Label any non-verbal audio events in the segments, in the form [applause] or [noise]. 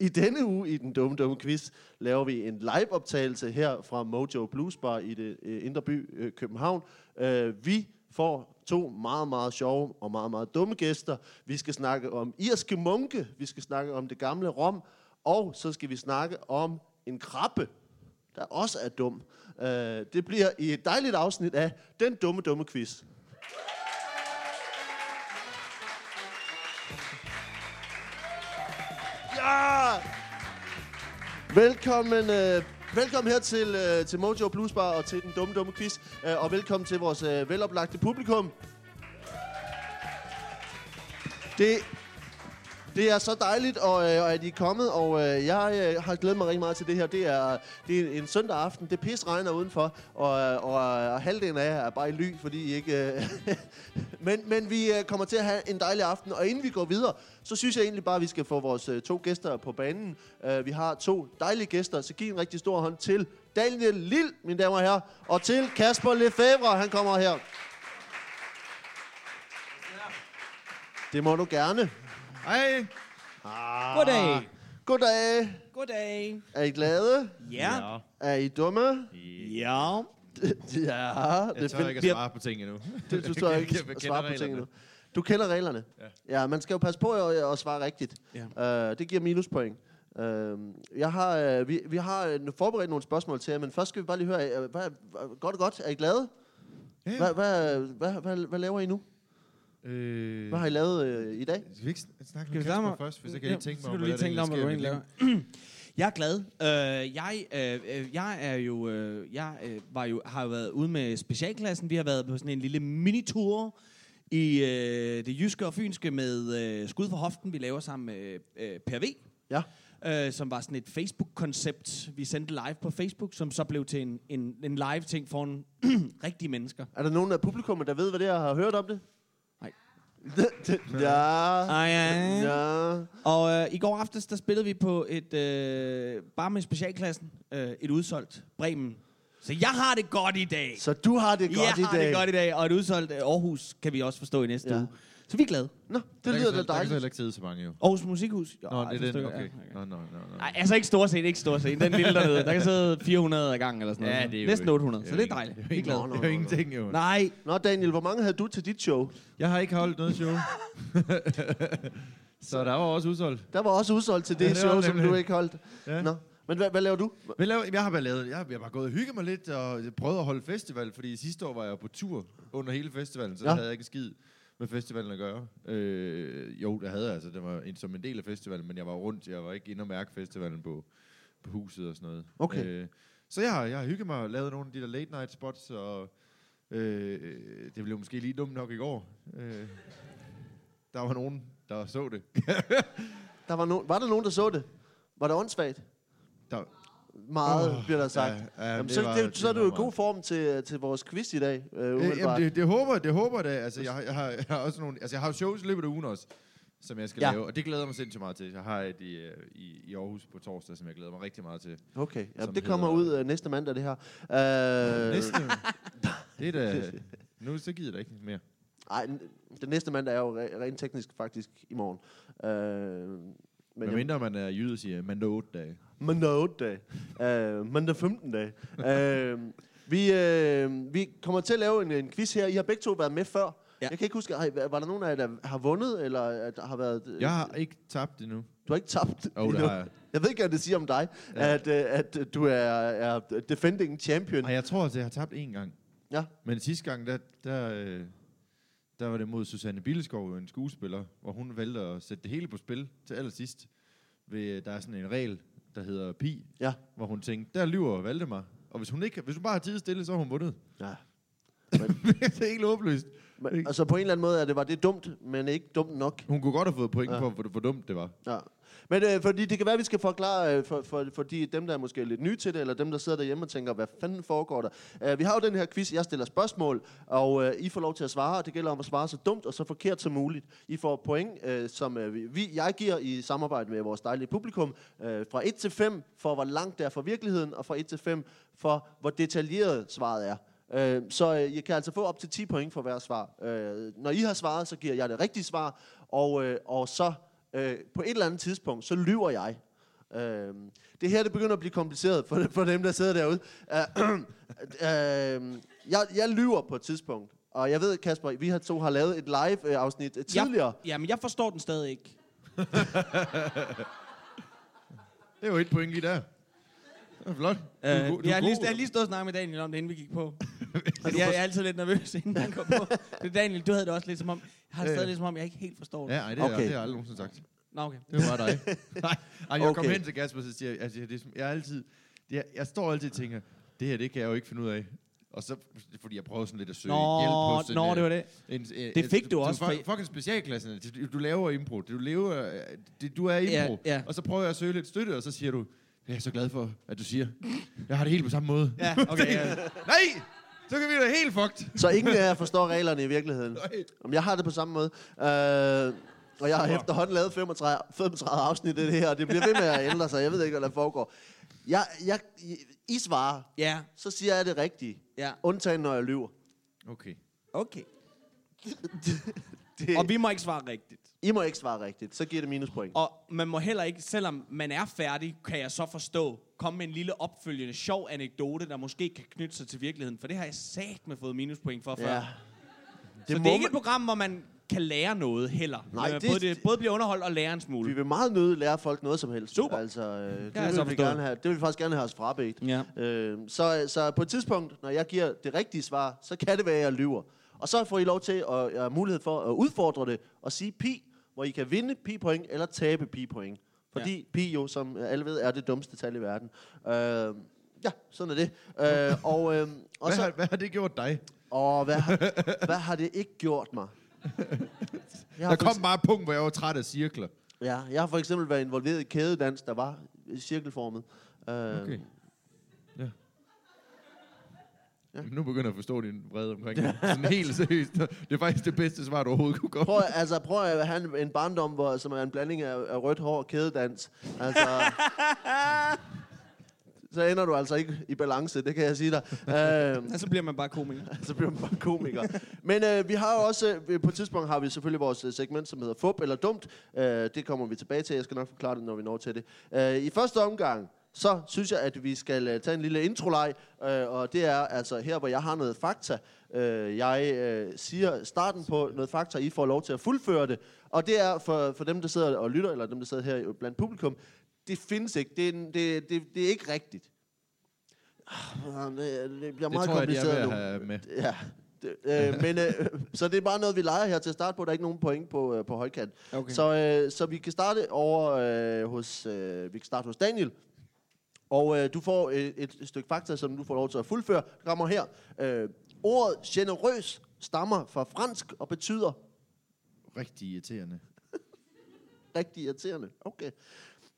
I denne uge i den dumme, dumme quiz laver vi en live-optagelse her fra Mojo Blues Bar i det øh, indre by øh, København. Øh, vi får to meget, meget sjove og meget, meget dumme gæster. Vi skal snakke om irske munke, vi skal snakke om det gamle Rom, og så skal vi snakke om en krabbe, der også er dum. Øh, det bliver i et dejligt afsnit af Den Dumme Dumme Quiz. Ja! Velkommen, øh, velkommen her til, øh, til Mojo Blues Bar og til den dumme, dumme quiz. Øh, og velkommen til vores øh, veloplagte publikum. Det, det er så dejligt, og, øh, og at I er kommet, og øh, jeg øh, har glædet mig rigtig meget til det her. Det er, det er en søndag aften, det pis regner udenfor, og, og, og halvdelen af jer er bare i ly, fordi I ikke... Øh, [laughs] men, men vi øh, kommer til at have en dejlig aften, og inden vi går videre, så synes jeg egentlig bare, at vi skal få vores øh, to gæster på banen. Øh, vi har to dejlige gæster, så giv en rigtig stor hånd til Daniel Lille, mine damer og herrer, og til Kasper Lefebvre, han kommer her. Det må du gerne. Hej. Ah, Goddag. Goddag. Goddag. Er I glade? Ja. Er I dumme? Ja. [laughs] ja, det Jeg er tør ikke at svare på ting endnu. Du, du står ikke at svare på tingene nu. Du kender reglerne. Ja. ja, man skal jo passe på at, at svare rigtigt. Ja. Uh, det giver minuspoint. Uh, jeg har, uh, vi, vi har uh, forberedt nogle spørgsmål til jer, men først skal vi bare lige høre, uh, hvad, hvad, godt og godt, er I glade? Ja. Hvad, hvad, hvad, hvad, hvad laver I nu? Øh, Hvad har I lavet uh, i dag? Skal vi ikke sn- snakke Skal vi med Kasper først, hvis jeg kan lige tænke så mig om, hvad tænke om, hvad du egentlig i laver. [clears throat] Jeg er glad. Uh, jeg, uh, uh, jeg er jo, uh, jeg uh, var jo, har jo været ude med specialklassen. Vi har været på sådan en lille minitur i uh, det jyske og fynske med uh, Skud for Hoften, vi laver sammen med uh, Per V. Ja. Uh, som var sådan et Facebook-koncept, vi sendte live på Facebook, som så blev til en, en, en live-ting for en [clears throat] rigtige mennesker. Er der nogen af publikummet, der ved, hvad det er, har hørt om det? [laughs] Ja. Ah, ja. Ja. Og øh, i går aftes, der spillede vi på et, øh, bare med specialklassen, øh, et udsolgt Bremen. Så jeg har det godt i dag. Så du har det godt jeg i har dag. det godt i dag, og et udsolgt øh, Aarhus kan vi også forstå i næste ja. uge. Så vi er glade. Nå, det lyder da Der kan så dejligt. heller ikke sidde så mange jo. Aarhus Musikhus. Jo, Nå, det så er den, okay. ja, Nå, nå, nå, nå. Nej, altså ikke stor scene, ikke stor scene. Den lille dernede. Der kan [laughs] sidde 400 ad gangen eller sådan noget. Ja, det er jo Næsten ikke- 800, så det er dejligt. Er Vi er glade. ikke- det er jo ingenting jo. Nej, Nå, Daniel, hvor mange havde du til dit show? Jeg har ikke holdt noget show. [laughs] så der var også udsolgt. Der var også udsolgt til det, Ja, det show, som nemlig. du ikke holdt. Ja. Nå. Men hvad, hvad laver du? Men lav, jeg har bare lavet, jeg har, jeg har bare gået og hygget mig lidt, og jeg prøvede at holde festival, fordi sidste år var jeg på tur under hele festivalen, så Ja. ja. havde jeg ikke en skid med festivalen at gøre. Øh, jo, det havde jeg, altså, det var en, som en del af festivalen, men jeg var rundt, jeg var ikke inde og mærke festivalen på, på huset og sådan noget. Okay. Øh, så jeg har, jeg har hygget mig og lavet nogle af de der late night spots, og øh, det blev måske lige dumt nok i går. Øh, der var nogen, der så det. [laughs] Der var, no- var der nogen, der så det? Var det åndssvagt? Der, Meget, Åh, bliver der sagt. ja, ja, Jamen, det så, var- det, så er det du i god form til, til vores quiz i dag. Øh, umiddelbart. jamen, det, det håber, det håber det. Altså, jeg, jeg, har, jeg har også nogle, altså, jeg har shows i løbet af ugen også, som jeg skal Ja. lave, og det glæder mig sindssygt meget til. Jeg har et i, øh, i, i Aarhus på torsdag, som jeg glæder mig rigtig meget til. Okay, ja, som det kommer hedder- ud uh, næste mandag, det her. Uh, Næste [laughs] det er da, nu så gider da ikke mere. Ej, n- den næste mandag er jo re- rent teknisk faktisk i morgen. Uh, men Men mindre man er jyde siger, mandag 8 dage. Mandag 8 dag. Uh, mandag 15 dag. Uh, vi, uh, vi kommer til at lave en, en quiz her. I har begge to været med før. Ja. Jeg kan ikke huske, har, var der nogen af jer, der har vundet, eller at har været... øh, Jeg har ikke tabt endnu. Du har ikke tabt Åh, oh, det endnu. har jeg. Jeg ved ikke, hvad det siger om dig, ja. Ja. at, øh, at du er, er defending champion. Og jeg tror, at jeg har tabt én gang. Ja. Men sidste gang, der, der, øh, der var det mod Susanne Billeskov, en skuespiller, hvor hun valgte at sætte det hele på spil til allersidst. Ved, der er sådan en regel, der hedder pi, Ja. hvor hun tænkte, der lyver Valdemar. Og hvis hun, ikke, hvis hun bare har tid stille, så har hun vundet. ja. [laughs] det er helt håbløst. Men, altså på en eller anden måde er det, var det dumt, men ikke dumt nok. Hun kunne godt have fået point Ja. på, hvor, hvor dumt det var. Ja. Men øh, fordi det kan være, at vi skal forklare øh, for, for, for de, dem, der er måske lidt nye til det, eller dem, der sidder derhjemme og tænker, hvad fanden foregår der? Øh, vi har jo den her quiz, jeg stiller spørgsmål, og øh, I får lov til at svare, og det gælder om at svare så dumt og så forkert som muligt. I får point, øh, som øh, vi, jeg giver i samarbejde med vores dejlige publikum, øh, fra 1 til 5 for, hvor langt det er fra virkeligheden, og fra 1 til 5 for, hvor detaljeret svaret er. Øh, så øh, I kan altså få op til 10 point for hver svar. Øh, når I har svaret, så giver jeg det rigtige svar, og, øh, og så øh, på et eller andet tidspunkt, så lyver jeg. Øh, det her, det begynder at blive kompliceret for, for dem, der sidder derude. Øh, [clears throat] øh, jeg, jeg lyver på et tidspunkt. Og jeg ved, Kasper, vi har to har lavet et live-afsnit øh, tidligere. Ja, jamen, jeg forstår den stadig ikke. [laughs] Det er jo et point lige der. Det er flot. Du Øh, du jeg, er har lige, jeg har lige stået og snakket med Daniel om det, inden vi gik på. [laughs] Fordi jeg, jeg er altid lidt nervøs, inden han går på. Men Daniel, du havde det også lidt som om, har det stadig Øh. lidt som om, jeg ikke helt forstår det. Ja, ej, det, okay. Okay. det har jeg aldrig nogensinde sagt. Nå, okay. Det var bare dig. [laughs] Nej, ej, jeg kom Okay. hen til Kasper, så siger jeg, altså, det er, jeg er altid, jeg, jeg står altid og tænker, det her, det kan jeg jo ikke finde ud af. Og så, fordi jeg prøver sådan lidt at søge Nå, hjælp hos en, nå, øh, det var det. En, en, Det fik du også, for, for- fucking specialklassen. Du, du laver impro. Du, lever, øh, det, du er impro. Ja, ja. Og så prøver jeg at søge lidt støtte, og så siger du, jeg er så glad for, at du siger, jeg har det helt på samme måde. Ja, [laughs] okay. Ja. Nej! Så kan vi da helt fucked. Så ingen af jer forstår reglerne i virkeligheden. [laughs] Nej. Om jeg har det på samme måde. Øh, og jeg har efterhånden lavet 35, 35 afsnit af det her, og det bliver ved med at ændre sig. Jeg ved ikke, hvad der foregår. Jeg, jeg, I svarer, ja, så siger jeg det rigtige. ja. Undtagen, når jeg lyver. Okay. Okay. [laughs] Det, Og vi må ikke svare rigtigt. I må ikke svare rigtigt, så giver det minuspoint. Og man må heller ikke, selvom man er færdig, kan jeg så forstå, komme med en lille opfølgende sjov anekdote, der måske kan knytte sig til virkeligheden. For det har jeg sat med fået minuspoint for før. Ja. Det så det er ikke et program, hvor man kan lære noget heller. Nej, Men det- både, det, både bliver underholdt og lære en Vi smule. vil meget nødt lære folk noget som helst. Super. Altså, øh, det, jeg vil så vi gerne have, det vil vi faktisk gerne have os frabedt. Ja. Øh, så, så på et tidspunkt, når jeg giver det rigtige svar, så kan det være, at jeg lyver. Og så får I lov til at, at have mulighed for at udfordre det og sige pi, hvor I kan vinde pi-point eller tabe pi-point. Fordi ja. pi jo, som alle ved, er det dummeste tal i verden. Øh, ja, sådan er det. Øh, [laughs] og, øh, og Hvad, så, har, hvad har det gjort dig? åh, hvad, har- [laughs] hvad har det ikke gjort mig? [laughs] Jeg Der kom bare et punkt, hvor jeg var træt af cirkler. ja, jeg har for eksempel været involveret i kædedans, der var cirkelformet. Øh, Okay. Ja. Ja. Nu begynder jeg at forstå din vrede omkring det. Sådan helt seriøst. Det er faktisk det bedste svar, du overhovedet kunne komme. Prøv, altså, prøv at have en- en barndom, hvor, som er en blanding af, af rødt hår og kædedans. Altså, så ender du altså ikke i balance, det kan jeg sige dig. Øh, Og så bliver man bare komiker. [laughs] så bliver man bare komiker. Men øh, vi har jo også, øh, på et tidspunkt har vi selvfølgelig vores øh, segment, som hedder Fup eller Dumt. Øh, det kommer vi tilbage til. Jeg skal nok forklare det, når vi når til det. Øh, I første omgang, så synes jeg, at vi skal øh, tage en lille introleg. Øh, og det er altså her, hvor jeg har noget fakta. Øh, jeg øh, siger starten på noget fakta, I får lov til at fuldføre det. Og det er for, for dem, der sidder og lytter, eller dem, der sidder her blandt publikum. Det findes ikke. Det er, det, det, det er ikke rigtigt. Ah, Det, det bliver Det meget tror jeg, de er ved kompliceret at nu. have med. Ja. Det, øh, men, øh, så det er bare noget, vi leger her til at starte på. Der er ikke nogen point på, øh, på højkant. Okay. Så, øh, så vi kan starte over øh, hos, øh, vi kan starte hos Daniel. Og øh, du får et, et stykke fakta, som du får lov til at fuldføre. Det kommer her. Øh, ordet generøs stammer fra fransk og betyder Rigtig irriterende. [laughs] rigtig irriterende. Okay.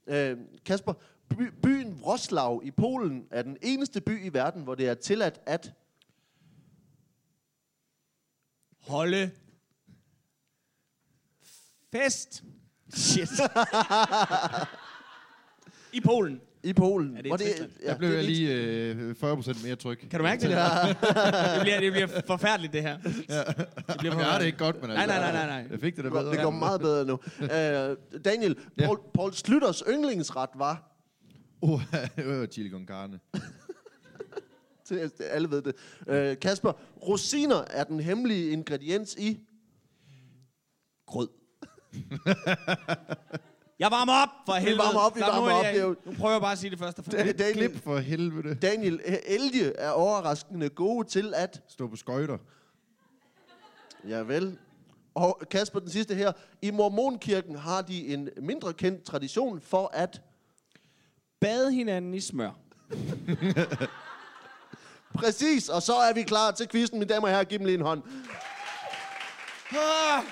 Øh, Kasper, by, byen Wroclaw i Polen er den eneste by i verden, hvor det er tilladt at... Holde. Fest. [laughs] Shit. I Polen. I Polen. Er det hvor Tyskland? Der blev det er jeg lige øh, 40% mere tryg. Kan du mærke det? Der? [laughs] det, bliver, det bliver forfærdeligt, det her. Det bliver Jamen, jeg har det ikke godt, men Nej, altså, nej, nej, nej, nej. Jeg fik det da Det går, bedre. det går meget bedre nu. Uh, [laughs] Daniel, Ja. Paul, Paul Slytters yndlingsret var, Uh, [laughs] det var chili con carne. alle ved det. Uh, Kasper, rosiner er den hemmelige ingrediens i... Grød. Jeg varmer op, for helvede. varmer op, vi nu varmer af, op, jeg- Nu prøver jeg bare at sige det første. Da- Daniel, Klip for helvede. Daniel, elge er overraskende gode til at... Stå på skøjter. Ja vel. Og Kasper, den sidste her. I mormonkirken har de en mindre kendt tradition for at... Bade hinanden i smør. [laughs] Præcis, og så er vi klar til quizzen, mine damer og herrer. Giv dem lige en hånd. Ah!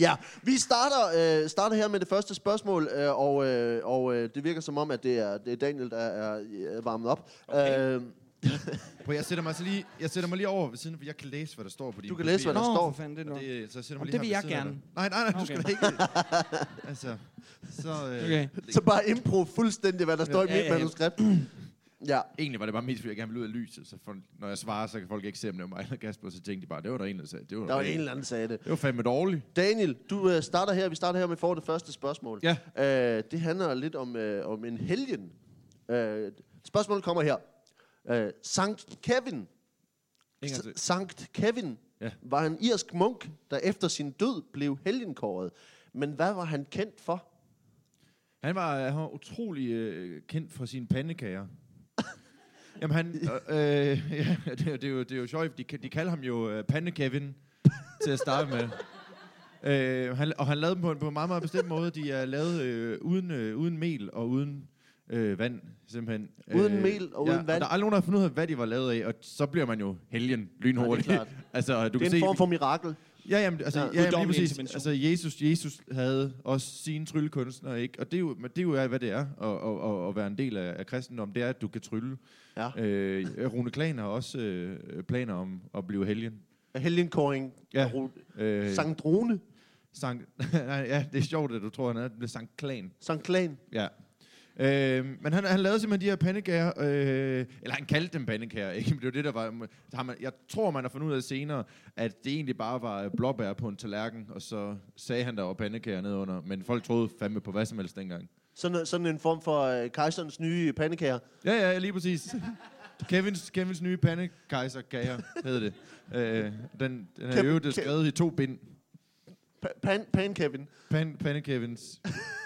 Ja, vi starter, øh, starter her med det første spørgsmål, øh, og, øh, og øh, det virker som om, at det er, det er Daniel, der er øh, varmet op. Okay. Øh, Prøv, jeg sætter mig, altså lige, jeg sætter mig lige over ved siden, for jeg kan læse, hvad der står på din Du kan læse, hvad der Nå, står. for fanden, det er Og noget. det, så jeg sætter mig Jamen, lige det her vil ved jeg siden af gerne. dig. Nej, nej, nej, du Okay. skal da ikke. altså, så... Øh, Okay. så bare impro fuldstændig, hvad der står i Ja, mit ja, ja. manuskript. Ja. Egentlig var det bare mest, fordi jeg gerne ville ud af lyset, så for, når jeg svarer, så kan folk ikke se, om det var mig eller Kasper, så tænkte de bare, det var der en, der sagde. Det var, Der var en eller anden, der sagde det. det var fandme dårligt. Daniel, du øh, starter her. Vi starter her med for det første spørgsmål. Ja. Øh, det handler lidt om, øh, om en helgen. Øh, spørgsmålet kommer her. Øh, Sankt Kevin. Sankt Kevin Ja. var en irsk munk, der efter sin død blev helgenkåret. Men hvad var han kendt for? Han var, han var utrolig øh, kendt for sine pandekager. Jamen han, øh, øh, [laughs] ja, det, er- det, er jo, det er jo sjovt, de, de kalder ham jo øh, Pande-Kevin til at starte med. [laughs] Øh, han, og han lavede dem på en, på en meget, meget bestemt måde. De er lavet øh, uden, øh, uden mel og uden øh, vand, simpelthen. Uden mel og uden Og vand? der er aldrig nogen, der har fundet ud af, hvad de var lavet af, og så bliver man jo helgen lynhurtigt. klart. [laughs] altså, du Det er kan en se, form for mirakel. Ja, jamen, altså, Ja, ja, lige præcis. Altså, Jesus, Jesus havde også sine tryllekunstnere, ikke? Og det er jo, men det er jo, hvad det er, at, at, at, at være en del af, af kristendom. Det er, at du kan trylle. Ja. Øh, Rune Klan har også øh, planer om at blive helgen. Helgenkåring. Ja. Øh, Sankt Rune. Sankt, [laughs] nej, ja, det er sjovt, at du tror, han er det er Sankt Klan. Sankt Klan. Ja. Øh, men han, han lavede simpelthen de her pandekager, øh, eller han kaldte dem pandekager, ikke? Men det var det, der var... der man, jeg tror, man har fundet ud af senere, at det egentlig bare var blåbær på en tallerken, og så sagde han, der var pandekager nede under. Men folk troede fandme på hvad som helst dengang. Sådan, sådan en form for øh, kejserens nye pandekager. Ja, ja, lige præcis. Kevins, Kevins nye pandekejserkager, hed det. Øh, den, den er jo det skrevet i to bind. Pa- pan, pan Kevin. Pan, Pandekevins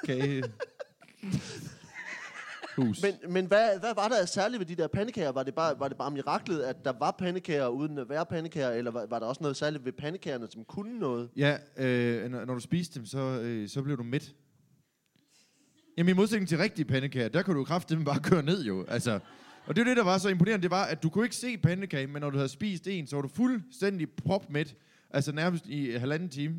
kage. [laughs] Hus. Men, men hvad, hvad var der særligt ved de der pandekager? Var det bare, var det bare miraklet, at der var pandekager uden at være pandekager, eller var, var der også noget særligt ved pandekagerne, som kunne noget? Ja, øh, når, når du spiste dem, så, øh, så blev du mæt. Jamen i modsætning til rigtige pandekager, der kan du kraftedeme bare køre ned jo. Altså, og det er det, der var så imponerende, det var, at du kunne ikke se pandekagen, men når du havde spist en, så var du fuldstændig propmæt. Altså nærmest i halvanden time.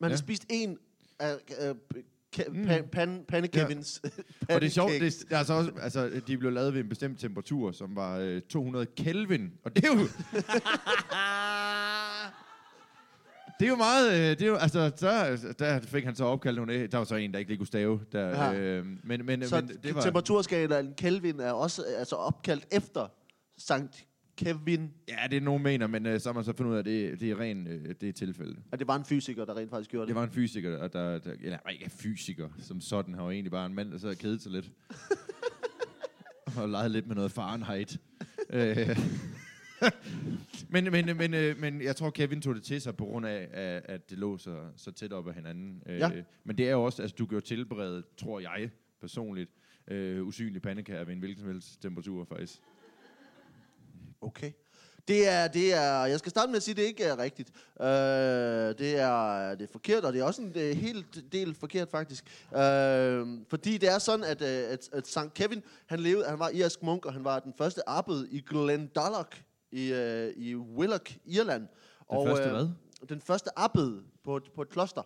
Man Ja. har spist en af øh, ka- Mm. pan, pan, pandekevins ja. [laughs] Og det er sjovt, det, er altså også, altså, de blev lavet ved en bestemt temperatur, som var øh, 200 Kelvin. Og det er jo... [laughs] Det er jo meget, øh, det er jo, altså, der, der fik han så opkaldt nogle, der var så en, der ikke lige kunne stave, der, Ja. øh, men, men, Så men det var, temperaturskalaen Kelvin er også altså opkaldt efter Sankt Kevin. ja, det er nogen mener, men øh, så har man så fundet ud af, at det, det er ren, øh, det er tilfælde. Og det var en fysiker, der rent faktisk gjorde det. Det var en fysiker, og der, der eller ikke fysiker som sådan, han var egentlig bare en mand, der så kedet sig lidt. [laughs] og leget lidt med noget Fahrenheit. Øh, [laughs] men, men, men, øh, men jeg tror, Kevin tog det til sig på grund af, af at det lå så, så tæt op ad hinanden. Øh, Ja. Men det er jo også, altså du kan jo tilberede, tror jeg personligt, øh, usynlige pandekager ved en hvilken som helst temperatur faktisk. Okay. Det er, det er, jeg skal starte med at sige, at det ikke er rigtigt. Øh, det, er, det er forkert, og det er også en det er helt del forkert faktisk. Øh, fordi det er sådan, at, øh, at, at St. Kevin, han, levede, han var irsk munk, og han var den første abbed i Glendalough i, øh, i Willock, Irland. Den og, første øh, hvad? Den første abbed på, et- på et kloster.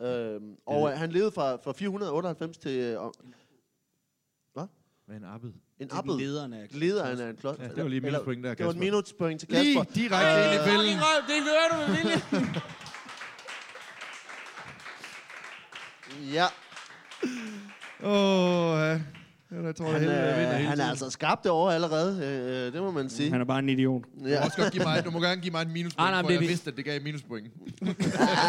Øh, og øh, han levede fra, fra 498 til... Øh, og- Hvad er en abbed? En Det er abbed. lederen af... Lederen af en kloster. Ja, det var lige et Eller- minuspoint der, Det var et Kasper. minuspoint til Lige Kasper. direkte ind i fælden. røv, det gør du med vilje. [laughs] Ja. Åh, ja. Jeg tror, Han, det jeg vinder øh, hele han er tiden. altså skarp derovre allerede, øh, det må man sige. Han er bare en idiot. Du, må Ja. også godt give mig, du må gerne give mig en minuspoint, Ah, nej, for det jeg det. vidste, at det gav minuspoint. [laughs]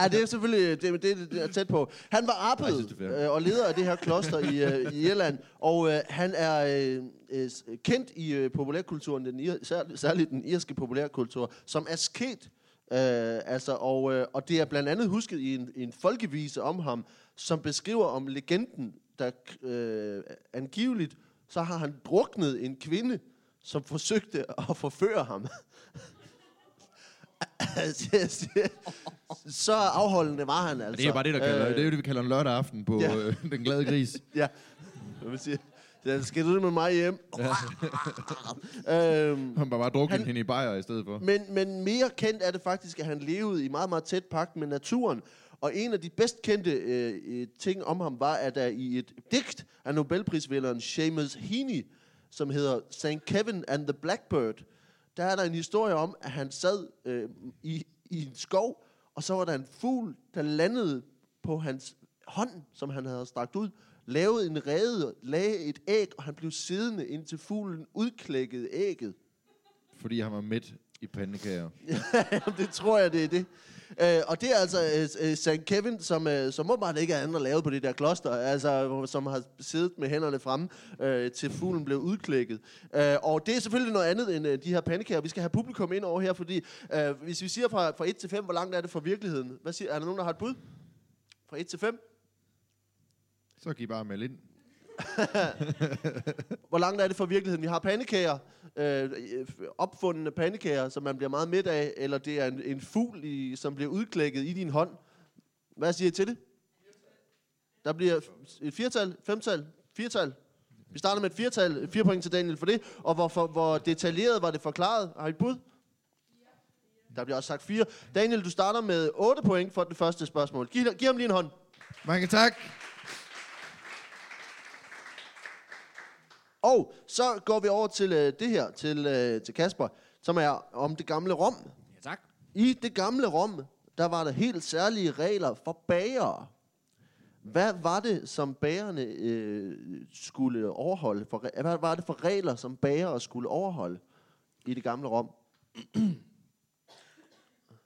ja, det er selvfølgelig det, det, det er tæt på. Han var abbed øh, og leder af det her kloster i, øh, i Irland, og øh, han er øh, øh, kendt i øh, populærkulturen, den ir, særligt, særligt den irske populærkultur, som asket. Øh, altså, og, øh, og det er blandt andet husket i en, i en folkevise om ham, som beskriver om legenden, der øh, angiveligt, så har han druknet en kvinde, som forsøgte at forføre ham. [laughs] så afholdende var han altså. Det er bare det, der kalder, Øh, det er jo det, vi kalder en lørdag aften på Ja. øh, Den Glade Gris. [laughs] Ja, jeg vil sige, så skal du med mig hjem? [laughs] øhm, Han bare bare drukket Han- hende i bajer i stedet for. men, men mere kendt er det faktisk, at han levede i meget, meget tæt pagt med naturen. Og en af de bedst kendte øh, øh, ting om ham var, at der i et digt af Nobelprisvinderen Seamus Heaney, som hedder St. Kevin and the Blackbird, der er der en historie om, at han sad øh, i, i en skov, og så var der en fugl, der landede på hans hånd, som han havde strakt ud, lavede en rede, lagde et æg, og han blev siddende, indtil fuglen udklækkede ægget. Fordi han var midt i pandekager. [laughs] Jamen, det tror jeg, det er det. Øh, og det er altså øh, St. Kevin, som, øh, som åbenbart ikke er andet lavet på det der kloster, altså, som har siddet med hænderne fremme, øh, til fuglen blev udklækket. Øh, og det er selvfølgelig noget andet end øh, de her pandekager. Vi skal have publikum ind over her, fordi øh, hvis vi siger fra, fra 1 til 5, hvor langt er det fra virkeligheden? Hvad siger, er der nogen, der har et bud? Fra 1 til 5? Så kan I bare melde ind. [laughs] Hvor langt er det fra virkeligheden? Vi har pandekager, øh, opfundne pandekager, som man bliver meget midt af, eller det er en, en fugl, i, som bliver udklækket i din hånd. Hvad siger I til det? Der bliver et firtal, femtal, firtal. Vi starter med et firtal. Fire point til Daniel for det. Og hvor, for, hvor detaljeret var det forklaret? Har I et bud? Der bliver også sagt fire. Daniel, du starter med 8 point for det første spørgsmål. Giv, giv ham lige en hånd. Mange tak. Og så går vi over til øh, det her, til, øh, til Kasper, som er om det gamle Rom. Ja, tak. I det gamle Rom, der var der helt særlige regler for bagere. Hvad var det, som bagerne øh, skulle overholde? For, hvad var det for regler, som bagere skulle overholde i det gamle Rom? [clears throat]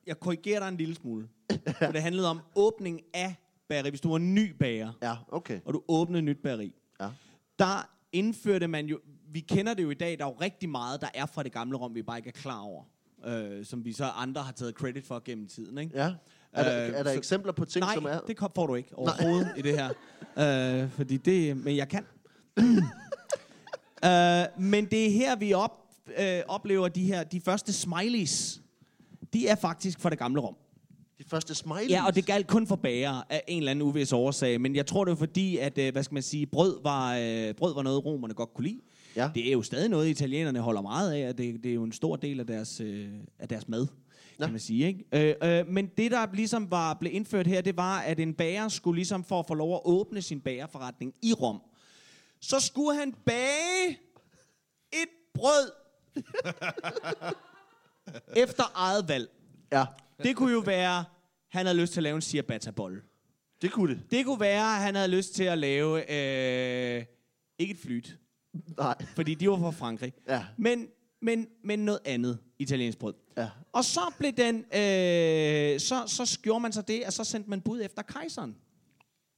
Jeg korrigerer dig en lille smule. [laughs] For det handlede om åbning af bageri. Hvis du var en ny bager, Ja, okay. og du åbnede et nyt bageri, Ja. der indførte man jo... Vi kender det jo i dag, der er jo rigtig meget, der er fra det gamle Rom, vi bare ikke er klar over. Øh, som vi så andre har taget credit for gennem tiden, ikke? ja. Er, der, Øh, er der så- eksempler på ting, Nej, som er... det kom, får du ikke overhovedet i det her. [laughs] Øh, fordi det, men jeg kan. [clears throat] øh, men det er her, vi op, øh, oplever de her, de første smileys. De er faktisk fra det gamle Rom. De første smileys. Ja, og det galt kun for bager af en eller anden uvis årsag. Men jeg tror, det var fordi, at, øh, hvad skal man sige, brød var, øh, brød var noget, romerne godt kunne lide. Ja. Det er jo stadig noget, italienerne holder meget af, og det, det er jo en stor del af deres, øh, af deres mad, Ja. kan man sige. Ikke? Øh, øh, men det, der ligesom var blev indført her, det var, at en bager skulle ligesom for at få lov at åbne sin bagerforretning i Rom, så skulle han bage et brød [laughs] efter eget valg. Ja, Det kunne jo være, han havde lyst til at lave en ciabatta-bolle. det kunne det. Det kunne være, at han havde lyst til at lave, øh, ikke et flyt, Nej. fordi de var fra Frankrig, Ja, men, men, men noget andet italiensk brød. ja. Og så blev den, øh, så, så gjorde man så det, at så sendte man bud efter kejseren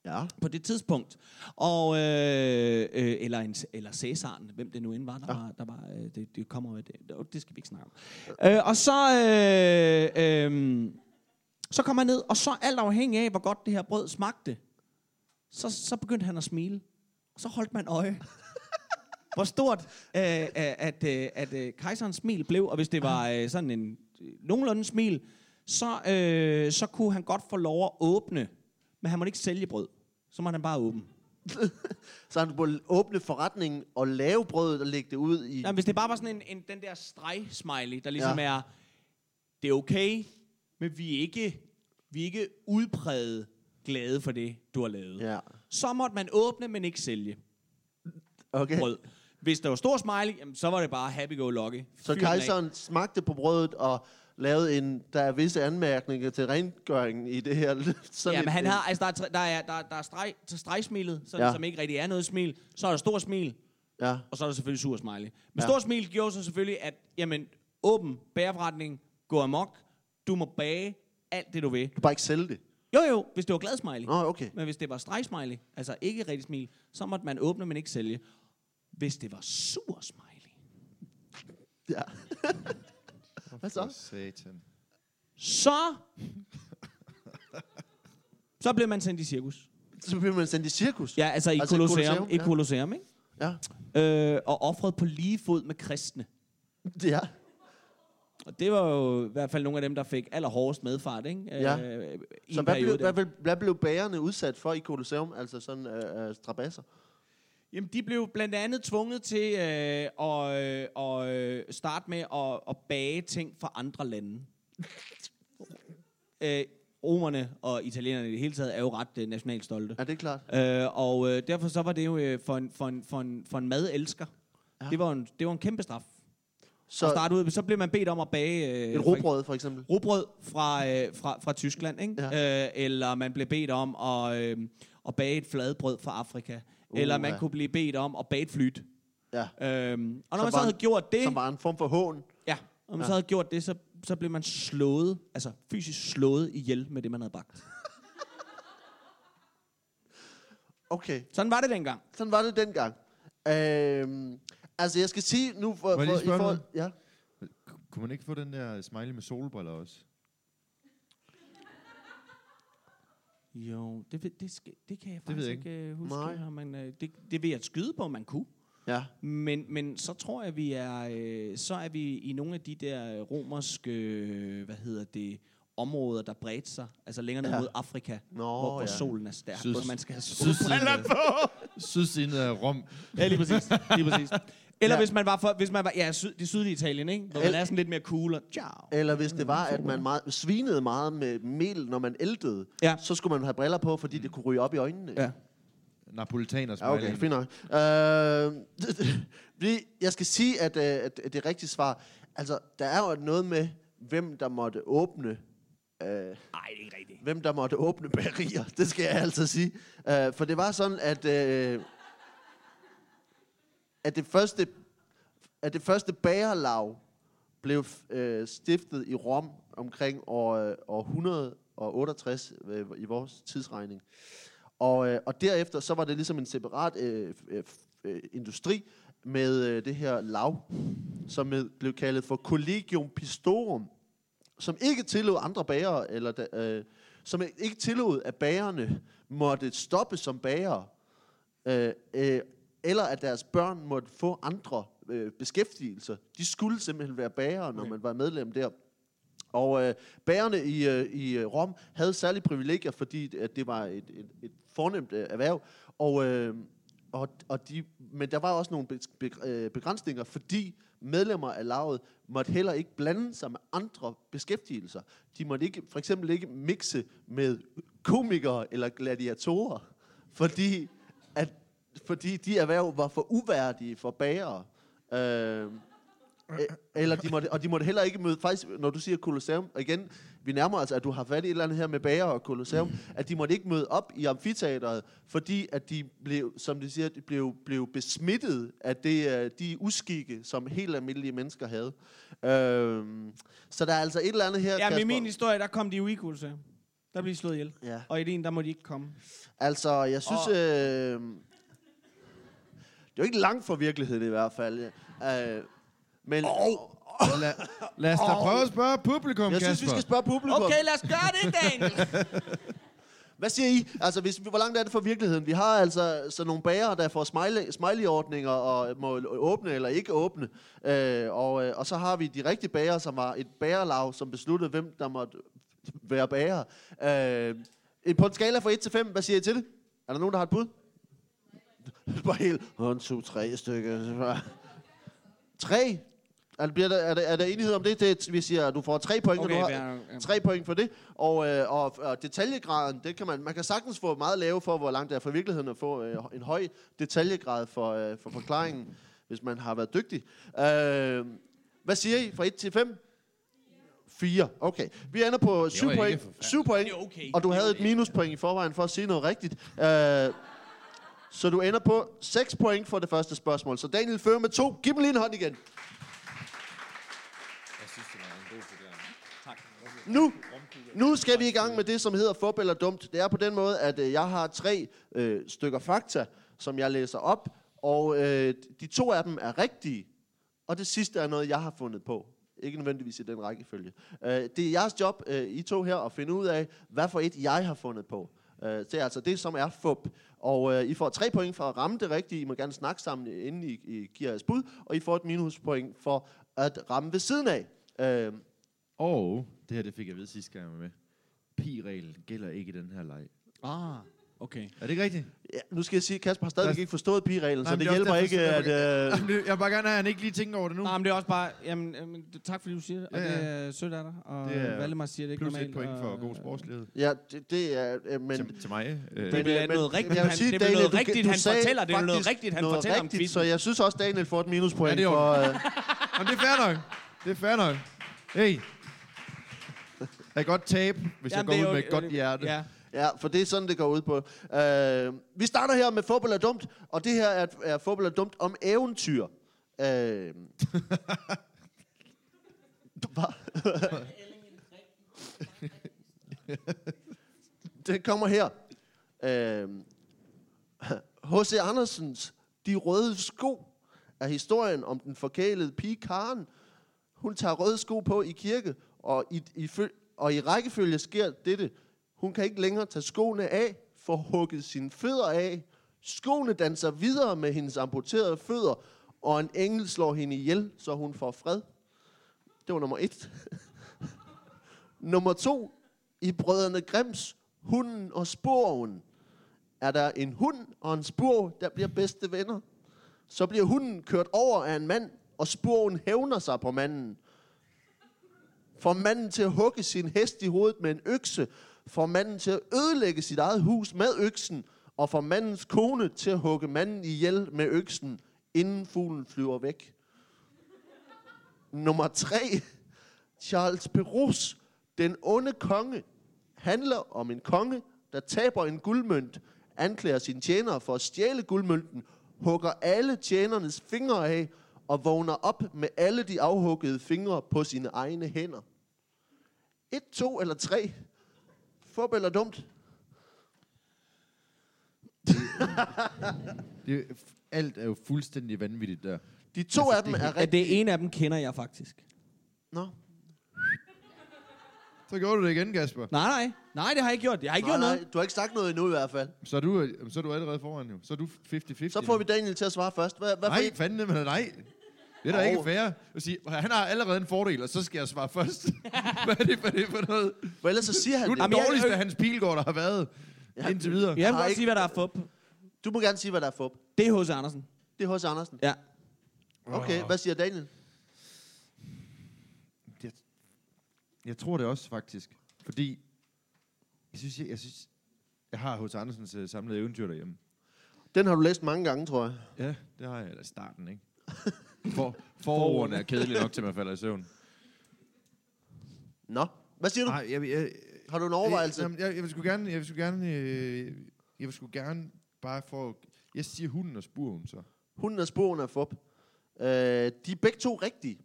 Ja. på det tidspunkt. Og, øh, øh, eller, en, eller Cæsaren, hvem det nu end var, der Ja. var, der var øh, det, det kommer med det, det skal vi ikke snakke om. Øh, og så, øh, øh, så kom han ned, og så alt afhængig af, hvor godt det her brød smagte, så, så begyndte han at smile. Og så holdt man øje. [laughs] hvor stort øh, øh, at, øh, at øh, kejserens smil blev, og hvis det var øh, sådan en øh, nogenlunde smil, så, øh, så kunne han godt få lov at åbne, men han måtte ikke sælge brød. Så måtte han bare åbne. [laughs] Så han kunne åbne forretningen og lave brødet og lægge det ud i... Nej, hvis det bare var sådan en, en den der streg-smiley, der ligesom ja. er, det er okay, men vi er ikke, vi er ikke udpræget glade for det, du har lavet. Ja. Så måtte man åbne, men ikke sælge Okay. brød. Hvis der var stor smiley, jamen, så var det bare happy-go-lucky. Så kejseren smagte på brødet og lavede en... Der er visse anmærkninger til rengøringen i det her. Sådan Ja, men et- han har, altså, der er, der er, der, er- der er streg, til stregsmilet, sådan, Ja. som ikke rigtig er noget smil. Så er der stor smil, Ja. og så er der selvfølgelig sur smiley. Men Ja. stor smil gjorde så selvfølgelig, at jamen, åben bagerforretning, gå amok, du må bage alt det, du vil. Du kan bare ikke sælge det. Jo, jo, hvis det var glad smiley. Nå, okay. Men hvis det var stregsmiley, altså ikke rigtig smil, så måtte man åbne, men ikke sælge. Hvis det var sur smiley, Ja. [laughs] Hvad så? Satan. så... så blev man sendt i cirkus. Så bliver man sendt i cirkus. Ja, altså i Altså i altså Colosseum, Colosseum, i ja. Colosseum, ikke? Ja. Øh, og offret på lige fod med kristne. Ja. Og det var jo i hvert fald nogle af dem, der fik allerhårdest medfart, ikke? Ja. Øh, i Så en hvad periode blev, hvad, blev, hvad blev bagerne udsat for i Colosseum? Altså sådan øh, øh, strabasser? Jamen, de blev blandt andet tvunget til øh, at, øh, at øh, starte med at, at bage ting fra andre lande. [laughs] øh, romerne og italienerne i det hele taget er jo ret øh, nationalt stolte. Er det klart? Øh, og øh, derfor så var det jo øh, for, en, for, en, for, en, for en madelsker. Ja. Ja. Det, var en, det var en kæmpe straf. Så, Så starte ud, så bliver man bedt om at bage... Øh, et råbrød, for eksempel. Robrød fra, øh, fra, fra Tyskland, ikke? Ja. Øh, eller man blev bedt om at, øh, at bage et fladbrød fra Afrika. Uh, eller man ja. kunne blive bedt om at bage et flyt. Ja. Øhm, og når Som man så havde en- gjort det, Som var en form for hån. ja, når man Ja. så havde gjort det, så, så blev man slået, altså fysisk slået ihjel med det, man havde bagt. [laughs] Okay, Sådan var det dengang. sådan var det dengang. Øhm, altså, jeg skal sige nu... For, Må jeg lige for, spørge noget? Ja. Kunne man ikke få den der smiley med solbriller også? Jo, det, ved- det, skal, det kan jeg ved faktisk jeg ikke øh, huske. Nej. Nej. Men, øh, det, det vil jeg skyde på, man kunne. Ja. Men, men så tror jeg, vi er, øh, så er vi i nogle af de der romerske, øh, hvad hedder det, områder, der bredte sig, altså længere ned Ja. mod Afrika, Nå, hvor, hvor ja. solen er stærk, Syd- hvor man skal have Sydsiden solbriller af- på. Sydsiden af Rom. Ja, lige præcis. Lige præcis. Eller Ja. hvis man var, for, hvis man var ja, syd, det sydlige Italien, ikke? Hvor man er sådan lidt mere cool og ciao. Eller hvis det var, at man meget, svinede meget med mel, når man eltede, Ja. så skulle man have briller på, fordi det kunne ryge op i øjnene. Ja. Napolitaner Ja, okay, fint nok. Øh, [laughs] jeg skal sige, at, øh, at det er rigtige svar. Altså, der er jo noget med, hvem der måtte åbne øh, Nej, det er ikke rigtigt. hvem der måtte åbne bagerier. [laughs] Det skal jeg altså sige. Uh, for det var sådan, at, uh, at, det første, at det første bagerlag blev øh, stiftet i Rom omkring år, øh, år 168 øh, i vores tidsregning. Og, øh, og derefter så var det ligesom en separat øh, øh, øh, industri med øh, det her lav, som med, blev kaldet for Collegium Pistorum som ikke tillod andre bagere, eller da, øh, som ikke tillod, at bagerne måtte stoppe som bagere, øh, øh, eller at deres børn måtte få andre øh, beskæftigelser. De skulle simpelthen være bagere, når Okay. man var medlem der. Og øh, bagerne i, øh, i øh, Rom havde særlige privilegier, fordi at det var et, et, et fornemt øh, erhverv. Og, øh, og, og de, men der var også nogle øh, begrænsninger, fordi medlemmer af lavet måtte heller ikke blande sig med andre beskæftigelser. De måtte ikke, for eksempel ikke mixe med komikere eller gladiatorer, fordi, at, fordi de erhverv var for uværdige for bagere. Øh, E- eller de måtte, og de måtte heller ikke møde, faktisk, når du siger Colosseum, og igen, vi nærmer os, at du har fat i et eller andet her med bager og Colosseum, at de måtte ikke møde op i amfiteateret, fordi at de blev, som de siger, de blev, blev besmittet af det, øh, de uskikke, som helt almindelige mennesker havde. Øhm, så der er altså et eller andet her, Ja, Kasper. min historie, der kom de jo i Colosseum. Der blev de slået ihjel. Ja. Og i din, der må de ikke komme. Altså, jeg synes... Og- Øh, det er jo ikke langt fra virkeligheden i hvert fald. Øh, men Lad, lad os da prøve at spørge publikum, jeg synes, Kasper. vi skal spørge publikum. Okay, lad os gøre det, Daniel. [laughs] Hvad siger I? Altså, hvis, hvor langt er det fra virkeligheden? Vi har altså så nogle bager, der får smiley, smiley-ordninger og må åbne eller ikke åbne. Øh, og, øh, og så har vi de rigtige bager, som var et bagerlag, som besluttede, hvem der måtte være bager. Øh, på en skala fra 1 til 5, hvad siger I til det? Er der nogen, der har et bud? [laughs] Bare helt, 1, 2, 3 stykker. 3? Er, bliver der, er, der, er der enighed om det? det? Vi siger, at du får 3 point, Okay, og du har ja. 3 point for det. Og, øh, og, og detaljegraden, det kan man, man kan sagtens få meget lave for, hvor langt det er fra virkeligheden at få øh, en høj detaljegrad for, øh, for forklaringen, hvis man har været dygtig. Øh, hvad siger I fra 1 til 5? 4. Okay. Vi ender på 7 ikke point. forfærdeligt. 7 point. Okay. Og du havde et minuspoint i forvejen for at sige noget rigtigt. Øh, så du ender på 6 point for det første spørgsmål. Så Daniel fører med 2. Giv dem lige en hånd igen. Jeg synes, det var en god forklaring. Nu, nu skal vi i gang med det, som hedder fup eller dumt. Det er på den måde, at øh, jeg har tre øh, stykker fakta, som jeg læser op, og øh, de to af dem er rigtige, og det sidste er noget, jeg har fundet på. Ikke nødvendigvis i den rækkefølge. Øh, det er jeres job, øh, I to her, at finde ud af, hvad for et jeg har fundet på. Øh, det er altså det, som er fup. Og øh, I får tre point for at ramme det rigtige. I må gerne snakke sammen, inden I, I giver jeres bud. Og I får et minuspoint for at ramme ved siden af. Øh, Og det her, det fik jeg ved sidste gang, jeg var med. Pi-reglen gælder ikke i den her leg. Ah, okay. Er det ikke rigtigt? Ja, nu skal jeg sige, at Kasper har stadigvæk Der- ikke forstået pigereglen, så det, det er hjælper ikke, at... jeg- Øh, Jamen, det- Jeg vil bare gerne have, at han ikke lige tænker over det nu. Nej, men det er også bare... Jamen, jamen, tak fordi du siger det. Og Ja, det ja. er sødt af dig. Og Det er Valdemar siger det ikke Plus et normalt. point for og- god sportslighed. ja, det, det er... Øh, men, Til, til mig. Øh, Det er øh, noget rigtigt, jeg han- sige, det er Daniel, noget rigtigt, du han fortæller. Det er noget rigtigt, han fortæller om quizzen. Så jeg synes også, Daniel får et minuspoint Ja, det for... Øh, Jamen, det er fair nok. Det er fair nok. Hey. Jeg kan godt tabe, hvis jeg Jamen, går det ud med et godt hjerte. Ja. Ja, for det er sådan, det går ud på. Uh, vi starter her med fodbold er dumt, og det her er, er fodbold er dumt om eventyr. [laughs] Hvad? [laughs] det kommer her. H.C. Andersens De Røde Sko er historien om den forkælede pige Karen. Hun tager røde sko på i kirke, og i, i, og i rækkefølge sker dette. Hun kan ikke længere tage skoene af, får hugget sine fødder af. Skoene danser videre med hendes amputerede fødder, og en engel slår hende ihjel, så hun får fred. Det var nummer et. [laughs] nummer to. I Brødrene Grims, Hunden og Sporven, er der en hund og en spurv, der bliver bedste venner. Så bliver hunden kørt over af en mand, og spurven hævner sig på manden. Får manden til at hugge sin hest i hovedet med en økse, får manden til at ødelægge sit eget hus med øksen, og får mandens kone til at hugge manden ihjel med øksen, inden fuglen flyver væk. Nummer 3. Charles Perus, den onde konge, handler om en konge, der taber en guldmønt, anklager sine tjenere for at stjæle guldmønten, hugger alle tjenernes fingre af og vågner op med alle de afhuggede fingre på sine egne hænder. Et, to eller tre. Fup eller dumt? [laughs] Det, er- alt er jo fuldstændig vanvittigt der. De to Altså, af dem det er At rigtig... det ene af dem kender jeg faktisk. Nå. Så gjorde du det igen, Kasper. Nej, nej. Nej, det har jeg ikke gjort. Jeg har ikke Nej, gjort noget. nej, du har ikke sagt noget endnu i hvert fald. Så er du, så er du allerede foran jo. Så er du 50-50. Så får vi Daniel til at svare først. Hvad, hvad Nej, for fanden men nej. Det er da Åh. ikke fair. At sige, han har allerede en fordel, og så skal jeg svare først. [laughs] Hvad er det for, det for noget? For ellers så siger han Du er det. den Jamen, jeg- dårligste Hans Pilgaard, der har været Ja. indtil videre. Jeg vil godt ikke- sige, hvad der er fup. Du må gerne sige, hvad der er fup. Det er H.C. Andersen. Det er H.C. Andersen. Ja. Okay, hvad siger Daniel? Jeg, jeg tror det også, faktisk. Fordi, jeg synes, jeg, jeg, synes, jeg har hos Andersens uh, samlede eventyr derhjemme. Den har du læst mange gange, tror jeg. Ja, det har jeg. Eller starten, ikke? [laughs] For, forordene er kedelige nok til, at man falder i søvn. Nå, hvad siger du? Nej, jeg, jeg, Har du en overvejelse? Jeg, jeg, jeg vil sgu gerne, jeg vil sgu gerne, øh, jeg vil sgu gerne bare få, jeg siger hunden og spurven, så. Hunden og sporen er fup. Øh, de er begge to rigtige.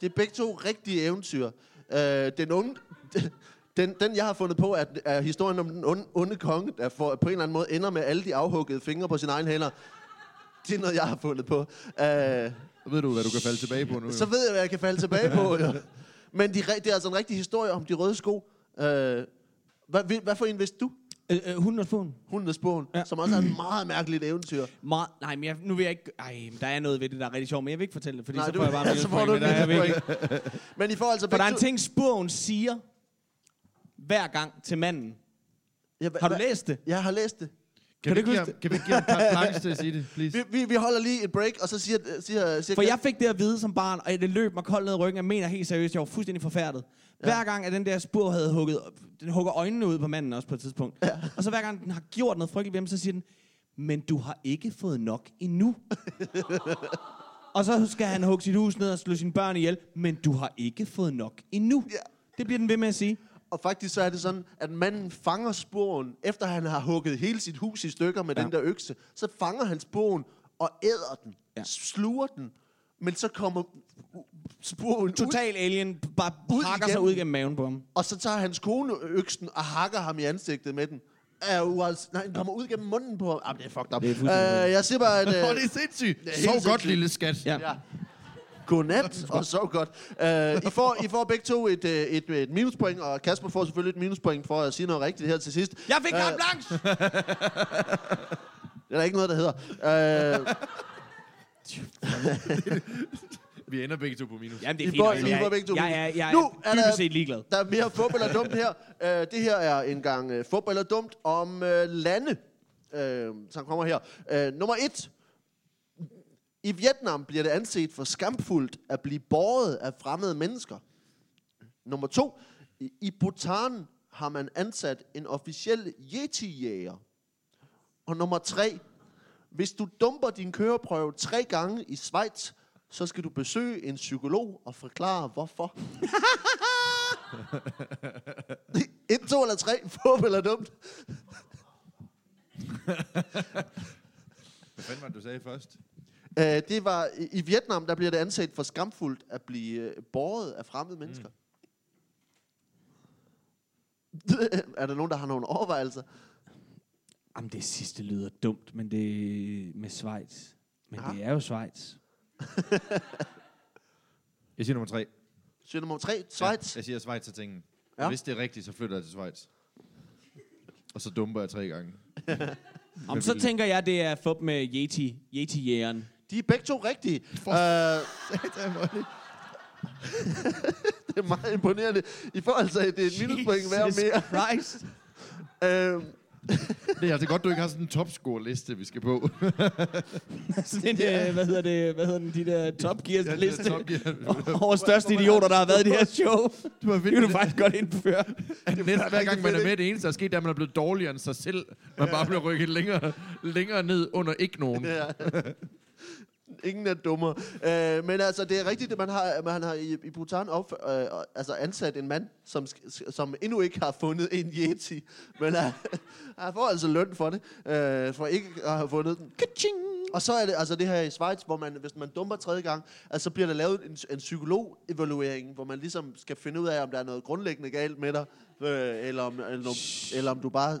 Det er begge to rigtige eventyr. Øh, den unge... [laughs] Den, den, jeg har fundet på, er, er historien om den onde, onde konge, der for, på en eller anden måde ender med alle de afhuggede fingre på sine egne hænder. Det er noget, jeg har fundet på. Så ved du, hvad du kan falde tilbage på nu. så ved jeg, hvad jeg kan falde tilbage på. Jo. [laughs] Men de, det er altså en rigtig historie om de røde sko. Øh, hvad, hvad for en vidste du? Øh, øh, hunden og sporen. Hunden og sporen, ja. Ja. som også er et meget mærkeligt eventyr. Meget, nej, men jeg, nu vil jeg ikke... Ej, men der er noget ved det, der er rigtig sjovt, men jeg vil ikke fortælle det, fordi Nej, så du- får jeg bare så får du men der er jeg Men I får altså For der er en ting, sporen siger hver gang til manden. Ja, hva- Har du hva- læst det? Jeg har læst det. Kan, kan vi ikke give, ham- carte til at sige det, please? Vi, vi, vi holder lige et break, og så siger... siger, siger For jeg fik det at vide som barn, og det løb mig koldt ned i ryggen. Jeg mener helt seriøst, jeg var fuldstændig forfærdet. Ja. Hver gang, at den der spur havde hugget... Den hugger øjnene ud på manden også på et tidspunkt. Ja. Og så hver gang, den har gjort noget frygteligt ved ham, så siger den, men du har ikke fået nok endnu. [laughs] og så skal han hugge sit hus ned og slå sine børn ihjel, men du har ikke fået nok endnu. Ja. Det bliver den ved med at sige. Og faktisk så er det sådan, at manden fanger sporen, efter han har hugget hele sit hus i stykker med ja. Den der økse. Så fanger han sporen og æder den. Ja. Sluger den. Men så kommer sporen ud, Total alien bare Ud hakker igen. sig ud gennem maven på ham. og så tager hans kone øksen og hakker ham i ansigtet med den. Er uals- Nej, den kommer ud gennem munden på ham. Ah, det er fucked up. Det er uh, jeg siger bare, at... Uh, det er sindssygt. Det er Sov godt, sindssygt. lille skat. Ja. Ja. Godnat, [laughs] og så godt. Uh, I, får, I får begge to et, uh, et, et minuspoint, og Kasper får selvfølgelig et minuspoint for at sige noget rigtigt her til sidst. Jeg fik Øh, carte blanche! [laughs] Det er der ikke noget, der hedder. Uh, [laughs] Vi ender begge to på minus. Jamen, det I er får- fint. I får begge to Jeg, jeg, jeg, jeg Nu er er der- set ligeglad. der er mere fodbold og dumt her. Uh, det her er en gang uh, fodbold og dumt om uh, lande, uh, som kommer her. Uh, nummer et. I Vietnam bliver det anset for skamfuldt at blive båret af fremmede mennesker. Nummer to. I, Bhutan har man ansat en officiel yeti-jæger. Og nummer tre. Hvis du dumper din køreprøve tre gange i Schweiz, så skal du besøge en psykolog og forklare, hvorfor. [laughs] Et, to eller tre, [laughs] fup eller dumt. Hvad fanden var det, du sagde først? Uh, det var, i, i Vietnam, der bliver det anset for skamfuldt at blive uh, båret af fremmede mennesker. Mm. [laughs] er der nogen, der har nogle overvejelser? Jamen, det sidste lyder dumt, men det med Schweiz. Men Ja. det er jo Schweiz. [laughs] Jeg siger nummer tre. Søger nummer tre, Schweiz. Ja, jeg siger Schweiz til tingen. Ja. Ja. Hvis det er rigtigt, så flytter jeg til Schweiz. Og så dumper jeg tre gange. [laughs] Om så tænker jeg, det er fup med Yeti, Yeti-jægeren. De er begge to rigtige. Uh, [laughs] det er meget imponerende. I forhold til, at det er et minuspoint hver mere. Christ. Uh, [laughs] Det er altså godt, du ikke har sådan en topscore-liste, vi skal på. [laughs] Sådan en, øh, hvad hedder det, hvad hedder den, de der Top Gears Ja, Top Gear. over største idioter, der har været i det her show. Du har Det kan du faktisk godt indføre. Næsten hver gang man er med, det eneste, der er sket, er, at man er blevet dårligere end sig selv. Man bare bliver rykket længere, længere ned under ikke nogen. ja. Ingen er dummere. Øh, men altså, det er rigtigt, at man har, man har i, i Bhutan op, øh, altså ansat en mand, som, som endnu ikke har fundet en yeti. Men han, øh, [laughs] han får altså løn for det, øh, for ikke at have fundet den. Kaching! Og så er det altså det her i Schweiz, hvor man, hvis man dumper tredje gang, altså bliver der lavet en, en psykolog-evaluering, hvor man ligesom skal finde ud af, om der er noget grundlæggende galt med dig, øh, eller, om, eller, om, eller om du bare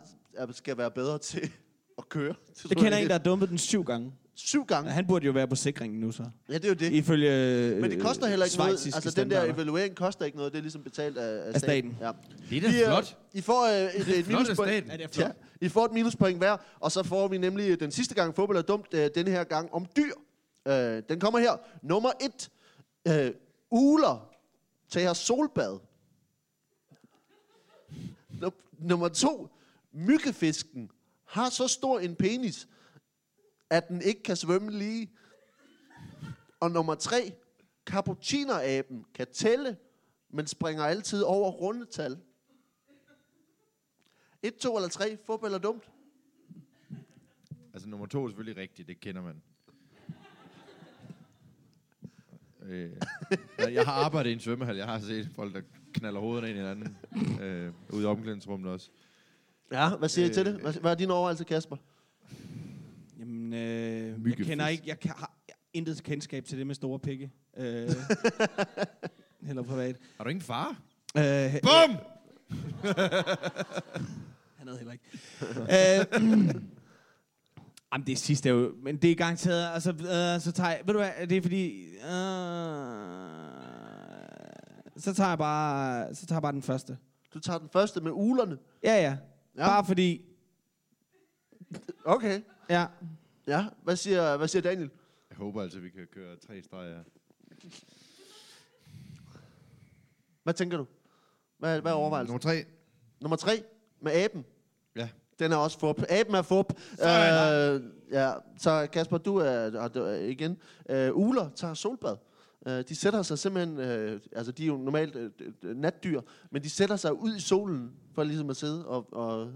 skal være bedre til at køre. Jeg kender en, der har dumpet den syv gange. Syv gange. Han burde jo være på sikringen nu, så. Ja, det er jo det. Ifølge øh, Men det koster heller ikke noget. schweiziske Altså, den der evaluering koster ikke noget. Det er ligesom betalt af, Af staten. Ja. Det er da øh, flot. I får øh, et, et af minuspoint. Ja, det er flot. Ja, I får et minuspoint hver, og så får vi nemlig den sidste gang fodbold er dumt, øh, den her gang om dyr. Øh, den kommer her. Nummer et. Øh, uler tager solbad. Num- nummer to. Myggefisken har så stor en penis, at den ikke kan svømme lige. Og nummer tre. Cappuccinoaben kan tælle, men springer altid over rundetal. Et, to eller tre, fup eller dumt? Altså, nummer to er selvfølgelig rigtigt. Det kender man. Øh, jeg- har arbejdet i en svømmehal. Jeg har set folk, der knaller hovederne ind i hinanden. Øh, ude i omklædningsrummet også. Ja, hvad siger I til det? Øh, Hvad, hvad er dine overvejelser, Kasper? Jamen, øh, jeg kender ikke, jeg kan, har intet kendskab til det med store pikke. Øh, [laughs] eller privat. Har du ingen far? Øh, Bum! [laughs] Han havde heller ikke. øh, [clears throat] Jamen, det sidste er jo... Men det er garanteret... Altså, øh, så tager jeg... Ved du hvad? Det er fordi... Øh, så tager jeg bare... Så tager jeg bare den første. Du tager den første med ulerne. Ja, ja. Ja. ja. Bare fordi... Okay. Ja. Ja, hvad siger, hvad siger Daniel? Jeg håber altså, vi kan køre tre streger. Hvad tænker du? Hvad, hvad er overvejelsen? Nummer tre. Nummer tre, med aben. Ja. Den er også fup. Aben er fup. Øh, ja, så Kasper, du er, og du er igen. Øh, uler tager solbad. Øh, de sætter sig simpelthen, øh, altså de er jo normalt øh, natdyr, men de sætter sig ud i solen for ligesom at sidde og, og,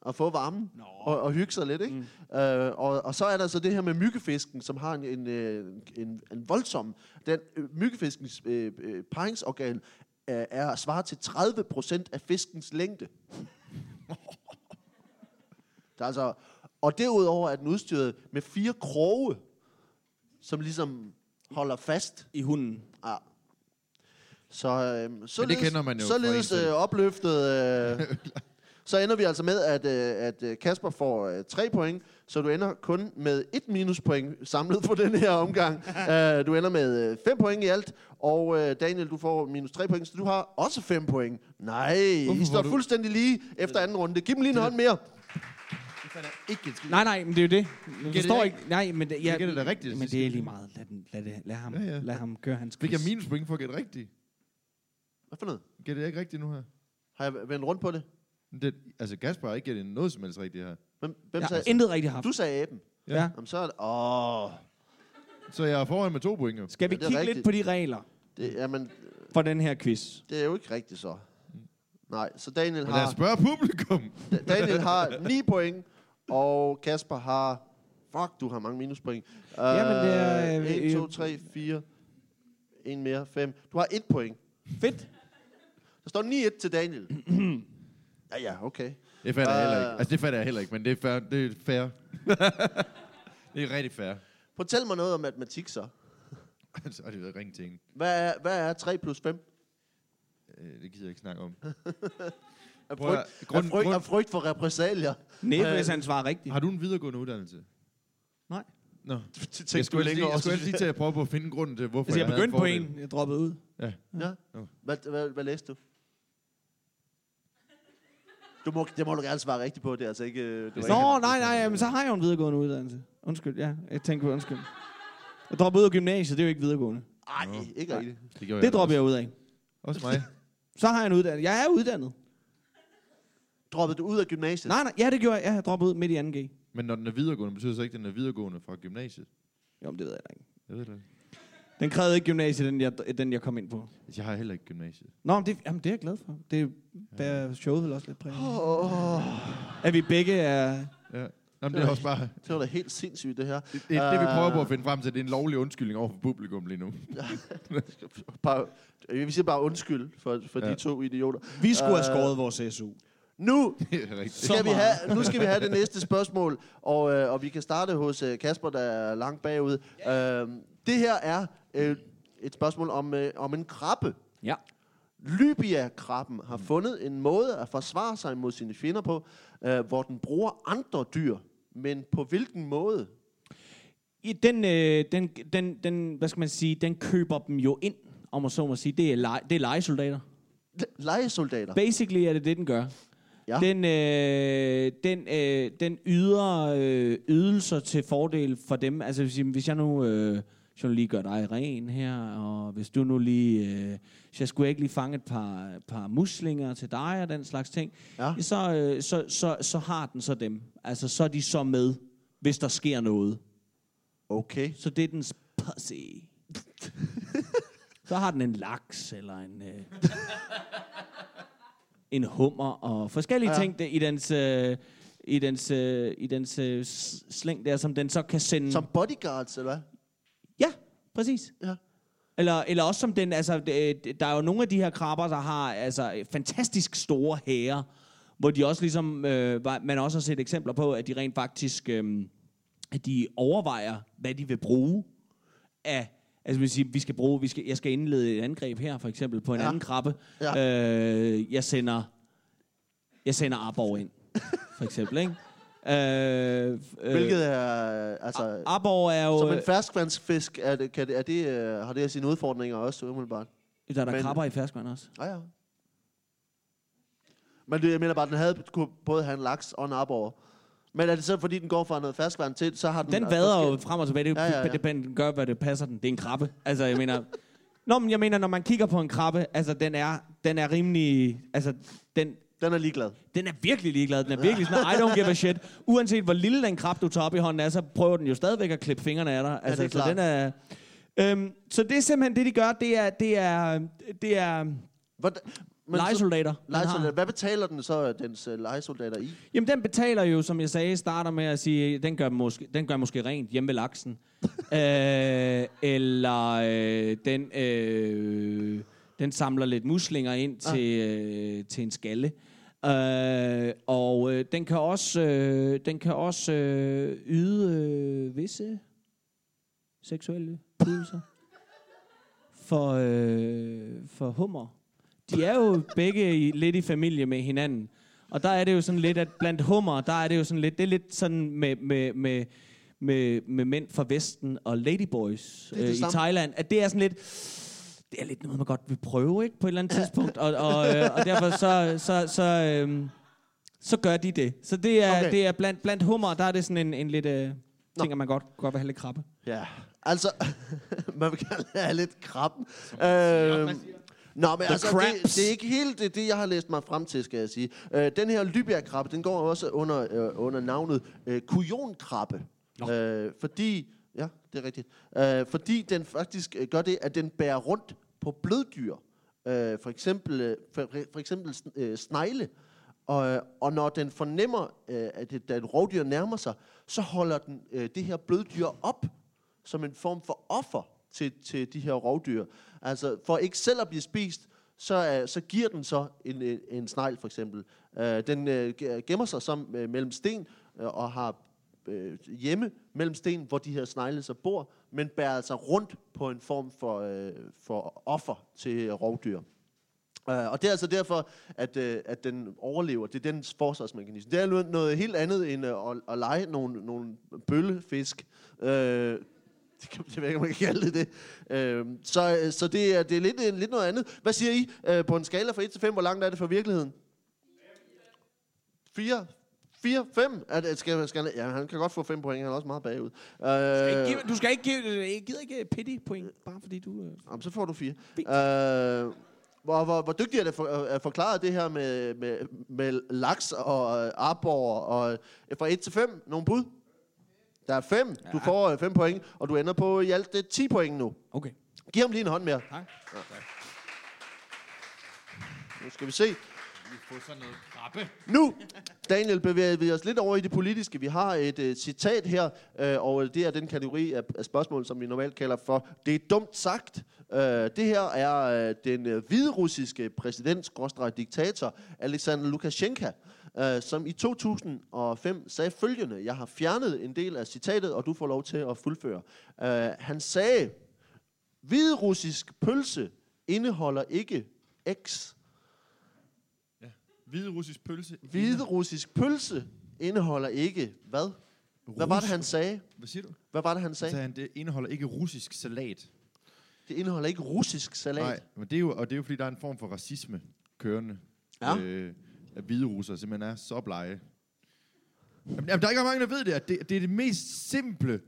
og få varmen Nå. og, og hygge sig lidt, ikke? Mm. Øh, og, og så er der så det her med myggefisken, som har en, en, øh, en, en voldsom... Den øh, myggefiskens øh, øh, paringsorgan er, er svaret til 30 procent af fiskens længde. [laughs] Der er altså, og derudover er den udstyret med fire kroge, som ligesom holder fast. I hunden. Ja. Så, øh, således, kender man jo således øh, opløftet, øh, [laughs] så ender vi altså med, at, øh, at øh, Kasper får øh, tre point, så du ender kun med et minuspoint samlet på [laughs] den her omgang. uh, [laughs] du ender med øh, fem point i alt, og øh, Daniel, du får minus tre point, så du har også fem point. Nej, Hvorfor I står du- fuldstændig lige efter anden runde. Giv dem lige en hånd mere. Ikke. Nej, nej, men det er jo det. Jeg det forstår da ikke. Nej, men det, Jeg gætter da rigtigt, Men det er lige meget. Lad, den, lad, det, lad, ham, Ja, ja. lad ham køre hans Fik jeg quiz. minuspoint for at gætte rigtigt? Hvad for noget? Gætter jeg ikke rigtigt nu her? Har jeg vendt rundt på det? Det, altså, Kasper har ikke gættet noget som helst rigtigt her. Hvem, hvem Jeg sagde? har intet rigtigt haft. Du sagde aben. Ja. ja. Jamen, så er det... Åh, Så jeg er foran med to point jo. Skal vi Ja, det er kigge rigtigt. lidt på de regler det, jamen, for den her quiz? det er jo ikke rigtigt så. Nej, så Daniel Men lad os har, spørge publikum. Daniel har 9 point, og Kasper har Fuck, du har mange minuspoint. Jamen, det er, øh, 1, 2, øh, 3, 4. En mere, 5. Du har et point. Fedt. Der står 9-1 til Daniel. [clears throat] ja, ja, okay. Det fatter jeg heller Øh. ikke. Altså, det fatter jeg heller ikke, men det er fair. Det er fair. [laughs] det er rigtig fair. Fortæl mig noget om matematik så. [laughs] Så er det været ringe ting. Hvad er, hvad er 3 plus 5? Øh, Det gider jeg ikke snakke om. [laughs] Af Prøv at- frygt, grund- af frygt, grund- af frygt for repressalier. Nej, Øh, hvis han svarer rigtigt. Har du en videregående uddannelse? Nej. Nå. Det Jeg skulle, lige, jeg skulle lige til at prøve på at finde grunden til, hvorfor Altså, jeg havde begyndte på en, jeg droppede ud. Ja. Ja. Nå. Hvad, hvad, hvad læste du? Du må, det må du gerne svare rigtigt på, det er altså ikke... øh, Det var Nå, ikke nej, nej, men så har jeg jo en videregående uddannelse. Undskyld, ja. Jeg tænker på undskyld. Jeg droppede ud af gymnasiet, det er jo ikke videregående. Ej, ikke rigtigt. Det, gjorde Det dropper jeg ud af. Også mig. Så har jeg en uddannelse. Jeg er uddannet. Droppede du ud af gymnasiet? Nej, nej, ja, det gjorde jeg. Ja, jeg droppede ud midt i 2G. Men når den er videregående, betyder det så ikke, at den er videregående fra gymnasiet? Jo, men det ved jeg da ikke. Jeg ved det ikke. Den krævede ikke gymnasiet, den jeg, den jeg kom ind på. Jeg har heller ikke gymnasiet. Nå, men det, jamen, det er jeg glad for. Det bærer showet vel også lidt præg. Oh, At vi begge er... Ja. Jamen, det er også bare... det var da helt sindssygt, det her. Det, det, det vi prøver på Øh. at finde frem til, det er en lovlig undskyldning over for publikum lige nu. [laughs] Bare, vi siger bare undskyld for, for Ja. de to idioter. Vi skulle have Øh, skåret vores SU. Nu [laughs] skal vi have, nu skal vi have det næste spørgsmål, og, øh, og vi kan starte hos øh, Kasper, der er langt bagud. Øh, det her er øh, et spørgsmål om, øh, om en krabbe. Ja. Libya-krabben har fundet en måde at forsvare sig mod sine fjender på, øh, hvor den bruger andre dyr. Men på hvilken måde? I den, øh, den, den, den, hvad skal man sige, den køber dem jo ind, om man så må sige. Det er, lege, det er legesoldater. Lejesoldater. Basically er det det, den gør. Ja. Den, øh, den, øh, den yder øh, ydelser til fordel for dem. Altså hvis, hvis jeg nu... Øh, nu lige gør dig ren her, og hvis du nu lige... Øh, hvis jeg skulle ikke lige fange et par, par muslinger til dig og den slags ting, Ja. så, øh, så, så, så har den så dem. Altså så er de så med, hvis der sker noget. Okay. Så det er dens pussy. [laughs] så har den en laks, eller en, øh, [laughs] en hummer, og forskellige Ja. ting der, i dens, øh, i dens, øh, i dens øh, slæng der, som den så kan sende... Som bodyguards, eller hvad? Præcis. Ja. Eller, eller også som den, altså, der er jo nogle af de her krabber, der har altså, fantastisk store hære, hvor de også ligesom, øh, man også har set eksempler på, at de rent faktisk, øh, at de overvejer, hvad de vil bruge af, altså vil sige, vi skal bruge, vi skal, jeg skal indlede et angreb her, for eksempel, på en ja. anden krabbe. Ja. Øh, jeg sender, jeg sender arbor ind, for eksempel, ikke? Øh, øh, Hvilket er, altså... Arbor er jo... Som en ferskvandsfisk, er det, kan det, er det, øh, har det sine udfordringer også, umiddelbart? der er der men- krabber i ferskvand også. Ja, ja. Men det, jeg mener bare, den havde kunne både have en laks og en arbor. Men er det så, fordi den går fra noget ferskvand til, så har den... Den altså vader jo frem og tilbage. Det, Ja, ja, ja. det, det gør, hvad det passer den. Det er en krabbe. Altså, jeg mener... Nå, men jeg mener, når man kigger på en krabbe, altså, den er, den er rimelig... Altså, den, Den er ligeglad. den er virkelig ligeglad. Den er virkelig sådan, I don't give a shit. Uanset hvor lille den krabbe, du tager op i hånden er, så prøver den jo stadigvæk at klippe fingrene af dig. Altså, det er så den er... Øhm, så det er simpelthen det, de gør. Det er, det er, det er Hvordan, men så- legesoldater. den har. lejesoldater. Hvad betaler den så, dens uh, lejesoldater i? Jamen, den betaler jo, som jeg sagde, starter med at sige, den gør måske, den gør måske rent hjemme ved laksen. [laughs] øh, eller øh, den, øh, den samler lidt muslinger ind til, øh, til en skalle. Øh, og øh, den kan også, øh, den kan også øh, yde øh, visse seksuelle ydelser for, øh, for hummer. De er jo begge i, lidt i familie med hinanden. Og der er det jo sådan lidt, at blandt hummer, der er det jo sådan lidt, det er lidt sådan med, med, med, med, med mænd fra Vesten og ladyboys øh, i. Thailand, at det er sådan lidt, det er lidt noget, man godt vil prøve, ikke? På et eller andet tidspunkt. Og, og, øh, og derfor så, så, så, øh, så gør de det. Så det er, Okay. det er blandt, blandt hummer, der er det sådan en, en lidt, øh, Nå. ting, at man godt, godt vil have lidt krabbe. Ja, altså, [laughs] man vil gerne have lidt krabben. Øh, Nå, men The altså, det, det er ikke helt det, det, jeg har læst mig frem til, skal jeg sige. Øh, den her Libya-krabbe, den går også under, øh, under navnet øh, kujonkrabbe. Øh, fordi, ja, det er rigtigt. Øh, fordi den faktisk øh, gør det, at den bærer rundt på bløddyr. Øh, for eksempel, øh, for, for eksempel øh, snegle. Og, øh, og når den fornemmer, øh, at et, et rovdyr nærmer sig, så holder den øh, det her bløddyr op som en form for offer til, til de her rovdyr. Altså for ikke selv at blive spist, så, øh, så giver den så en, en, en snegl for eksempel. Øh, den øh, gemmer sig som øh, mellem sten øh, og har øh, hjemme mellem sten, hvor de her snegle så bor, men bærer altså rundt på en form for, øh, for offer til rovdyr. Uh, og det er altså derfor, at, uh, at den overlever. Det er dens forsvarsmekanisme. Det er noget, helt andet end uh, at, at lege nogle, nogle bøllefisk. Uh, det kan jeg ved ikke, om man kan kalde det det. Uh, så så det, er, det er lidt, lidt noget andet. Hvad siger I uh, på en skala fra 1 til 5? Hvor langt er det fra virkeligheden? 4? 4? 5? Er det, skal, skal, ja, han kan godt få 5 point. Han er også meget bagud. Uh, Ikke give- Du skal ikke give... Jeg gider ikke pity point, bare fordi du... øh, Jamen, så får du fire. Fint. Øh, hvor, hvor, hvor dygtig er det for, at forklare det her med, med, med laks og øh, arbor og øh, fra 1 til 5? Nogle bud? Der er 5. Ja. Du får 5 point, og du ender på i alt det 10 point nu. Okay. Giv ham lige en hånd mere. Tak. Nu skal vi se. Vi får sådan noget krabbe. Nu, Daniel, bevæger vi os lidt over i det politiske. Vi har et uh, citat her, uh, og det er den kategori af, af spørgsmål, som vi normalt kalder for Det er dumt sagt. Uh, det her er uh, den uh, hviderussiske præsident, diktator, Alexander Lukashenko, uh, som i 2005 sagde følgende. Jeg har fjernet en del af citatet, og du får lov til at fuldføre. Uh, han sagde, hviderussisk pølse indeholder ikke X. Hvide russisk pølse. Hvide russisk pølse indeholder ikke hvad? Hvad var det, han sagde? Hvad siger du? Hvad var det, han Så sagde? han, det indeholder ikke russisk salat. Det indeholder ikke russisk salat. Nej, men det er jo, og det er jo fordi, der er en form for racisme kørende. Ja. Øh, at hvide russer simpelthen er så blege. Jamen, jamen, der er ikke mange, der ved det. At det, det er det mest simple, det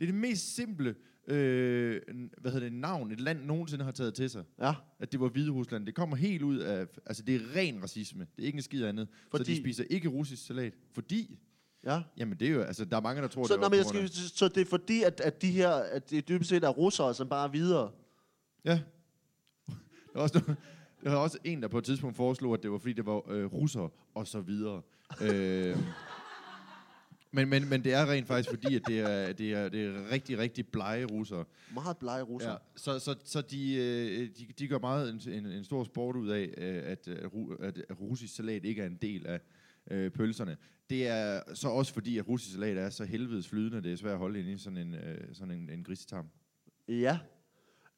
er det mest simple, øh, hvad hedder det, navn et land nogensinde har taget til sig. Ja, At det var Hvide Rusland. Det kommer helt ud af, altså det er ren racisme. Det er ikke en skid andet. Fordi? Så de spiser ikke russisk salat. Fordi, ja. jamen det er jo, altså der er mange, der tror, Så, det nå, var men jeg skal, så det er fordi, at, at de her, at det dybest set er russere, som bare er videre. Ja. [laughs] Der var, også, der var også en, der på et tidspunkt foreslog, at det var fordi, det var øh, russere og så videre. øh, men, men, men det er rent faktisk fordi, at det er, det er, det er rigtig, rigtig blege russere. Meget blege russere. Ja, så så, så de, øh, de, de gør meget en, en, en stor sport ud af, øh, at, øh, at, russisk salat ikke er en del af øh, pølserne. Det er så også fordi, at russisk salat er så helvedes flydende, det er svært at holde inde i sådan en, øh, sådan en, en grisetarm. Ja.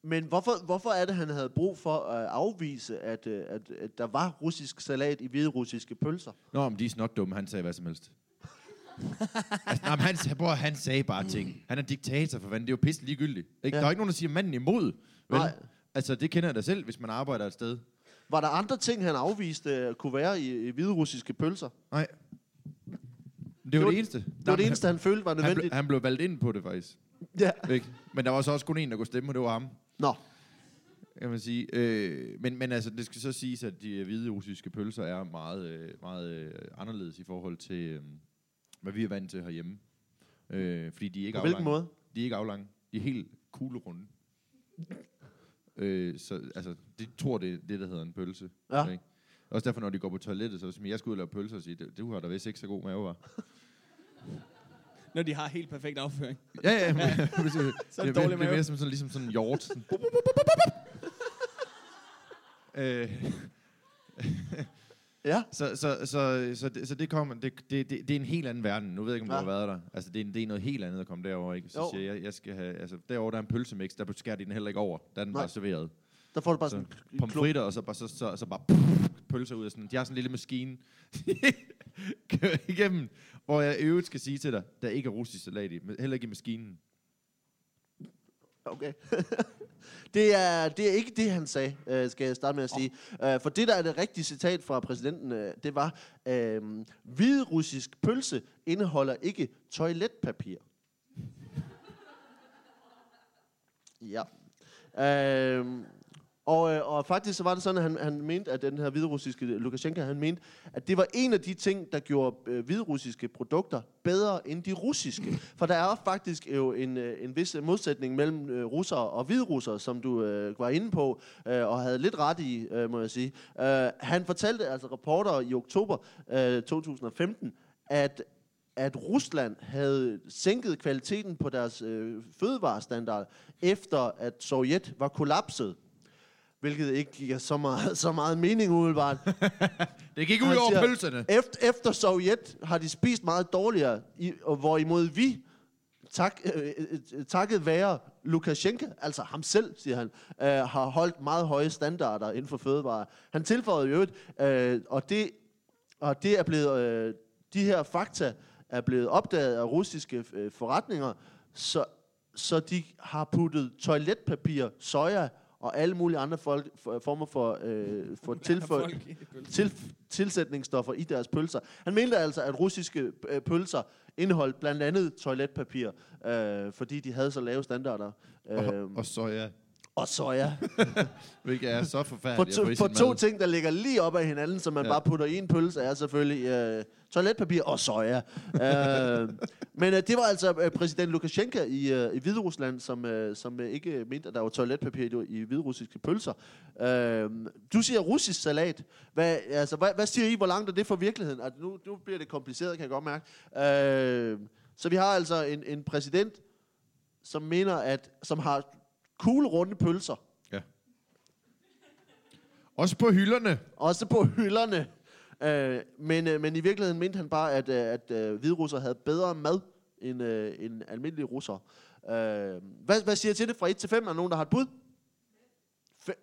Men hvorfor, hvorfor er det, han havde brug for at afvise, at, at, at der var russisk salat i hvide russiske pølser? Nå, men de er snot dumme, han sagde hvad som helst. Altså, nej, men han, bror, han sagde bare ting. Han er diktator, for fanden. Det er jo pisse ligegyldigt. Ikke? Ja. Der er ikke nogen, der siger manden imod. Vel? Nej. Altså, det kender jeg da selv, hvis man arbejder et sted. Var der andre ting, han afviste øh, kunne være i, i hvide russiske pølser? Nej. Det var var- det eneste. Det var det eneste, han følte var han, blev, nødvendigt. han blev valgt ind på det, faktisk. Ja. Ikke? Men der var så også kun en, der kunne stemme, og det var ham. Nå, Kan man sige. Øh, men, men altså, det skal så siges, at de hvide russiske pølser er meget, øh, meget øh, anderledes i forhold til, øh, hvad vi er vant til herhjemme. Øh, fordi de er ikke på hvilken aflange. måde? De er ikke aflange. De er helt kuglerunde. øh, så altså, de tror, det er det, der hedder en pølse. Ja. Ikke? Også derfor, når de går på toilettet, så er det som, jeg skal ud og lave pølser og sige, du, du har da vist ikke så god mave, var. [laughs] Når de har helt perfekt afføring. Ja, ja. Men, [laughs] Så er det det, det, det er mere som sådan, ligesom sådan en hjort. [laughs] Sådan. øh, Ja. så, så, så, så, det, så det kommer, det, det, det, det er en helt anden verden. Nu ved jeg ikke, om Ja. du har været der. Altså, det er, det er noget helt andet at komme derover, ikke? Så Jo. siger jeg, jeg skal have, altså, derovre der er en pølsemix, der skærer de den heller ikke over. Der er den Nej. bare serveret. Der får du bare Så, sådan en. Pomfritter, og så, bare, så, så, så bare pølser ud af sådan. De har sådan en lille maskine, [laughs] kører igennem, hvor jeg øvrigt skal sige til dig, der ikke er russisk salat i, men heller ikke i maskinen. Okay. [laughs] det, er, det er ikke det, han sagde, øh, skal jeg starte med at sige. Øh, for det, der er det rigtige citat fra præsidenten, øh, det var, øh, hvid russisk pølse indeholder ikke toiletpapir. ja. Øh, og, øh, og faktisk så var det sådan, at han, han mente, at den her hviderussiske Lukashenko, han mente, at det var en af de ting, der gjorde øh, hviderussiske produkter bedre end de russiske. For der er faktisk jo en, øh, en vis modsætning mellem øh, russere og hviderussere, som du øh, var inde på, øh, og havde lidt ret i, øh, må jeg sige. Øh, han fortalte altså reporter i oktober øh, 2015, at at Rusland havde sænket kvaliteten på deres øh, fødevarestandard, efter at Sovjet var kollapset. Hvilket ikke giver så meget, så meget mening umiddelbart. [laughs] Det gik ud Han over siger, pølserne. Efter, efter Sovjet har de spist meget dårligere, i, og hvorimod vi, tak, øh, øh, takket være Lukashenko, altså ham selv, siger han, øh, har holdt meget høje standarder inden for fødevare. Han tilføjede jo øvrigt, øh, og det, og det er blevet, øh, de her fakta er blevet opdaget af russiske øh, forretninger, så, så de har puttet toiletpapir, soja og alle mulige andre folk, for, former for, øh, for tilføj, til, tilsætningsstoffer i deres pølser. Han mente altså, at russiske øh, pølser indeholdt blandt andet toiletpapir, øh, fordi de havde så lave standarder. Øh, Og, og soja, og soja. [laughs] hvilket er så For, forfærdeligt to, i for sin to mad. ting, der ligger lige op ad hinanden, som man ja. bare putter i en pølse, er selvfølgelig øh, toiletpapir og soja. [laughs] øh, men øh, det var altså øh, præsident Lukashenko i, øh, i Hviderusland, som, øh, som øh, ikke mente, at der var toiletpapir i, i hviderussiske pølser. Øh, du siger russisk salat. Hvad, altså, hvad, hvad siger I, hvor langt er det fra virkeligheden? Altså, nu, nu bliver det kompliceret, kan jeg godt mærke. Øh, så vi har altså en, en præsident, som mener, at som har cool runde pølser. Også på hylderne. Også på hylderne. Øh, men, øh, men i virkeligheden mente han bare, at, øh, at øh, hviderusser havde bedre mad end, øh, end almindelige russere. Øh, hvad, hvad siger jeg til det fra 1 til 5? Er der nogen, der har et bud?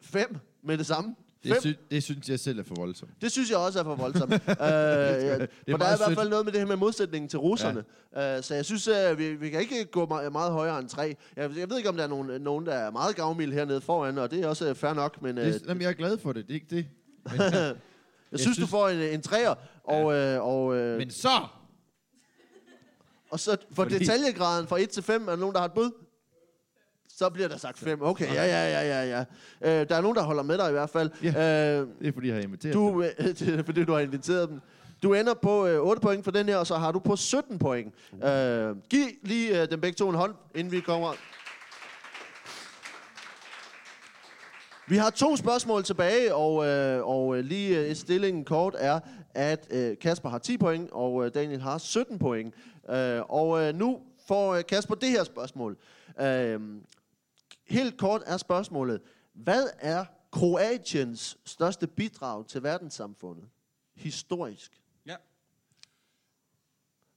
5 med det samme? Det, sy- det synes jeg selv er for voldsomt. Det synes jeg også er for voldsomt. [laughs] øh, ja, for der er i hvert fald noget med det her med modsætningen til russerne. Ja. Øh, så jeg synes, øh, vi, vi kan ikke gå meget, meget højere end 3. Jeg, jeg ved ikke, om der er nogen, nogen der er meget gavmilde hernede foran, og det er også øh, fair nok, men... Øh, Det, jamen, jeg er glad for det, det er ikke det. [laughs] Men, jeg, Jeg synes, du synes- får en, en træer, og, øh, og, øh, men så! og så for Fordi- detaljegraden fra 1 til 5, er der nogen, der har et bud? Så bliver der sagt 5. Okay, ja, ja, ja, ja, ja. Øh, der er nogen, der holder med dig i hvert fald. Ja. Øh, Det er fordi, jeg har inviteret dem. du, [laughs] øh, det er, fordi du har inviteret dem. Du ender på øh, 8 point for den her, og så har du på 17 point. Øh, giv lige øh, dem begge to en hånd, inden vi kommer. Vi har to spørgsmål tilbage, og, øh, og øh, lige øh, stillingen kort er, at øh, Kasper har 10 point, og øh, Daniel har 17 point. Øh, og øh, nu får øh, Kasper det her spørgsmål. Øh, helt kort er spørgsmålet. Hvad er Kroatiens største bidrag til verdenssamfundet? Historisk. Ja.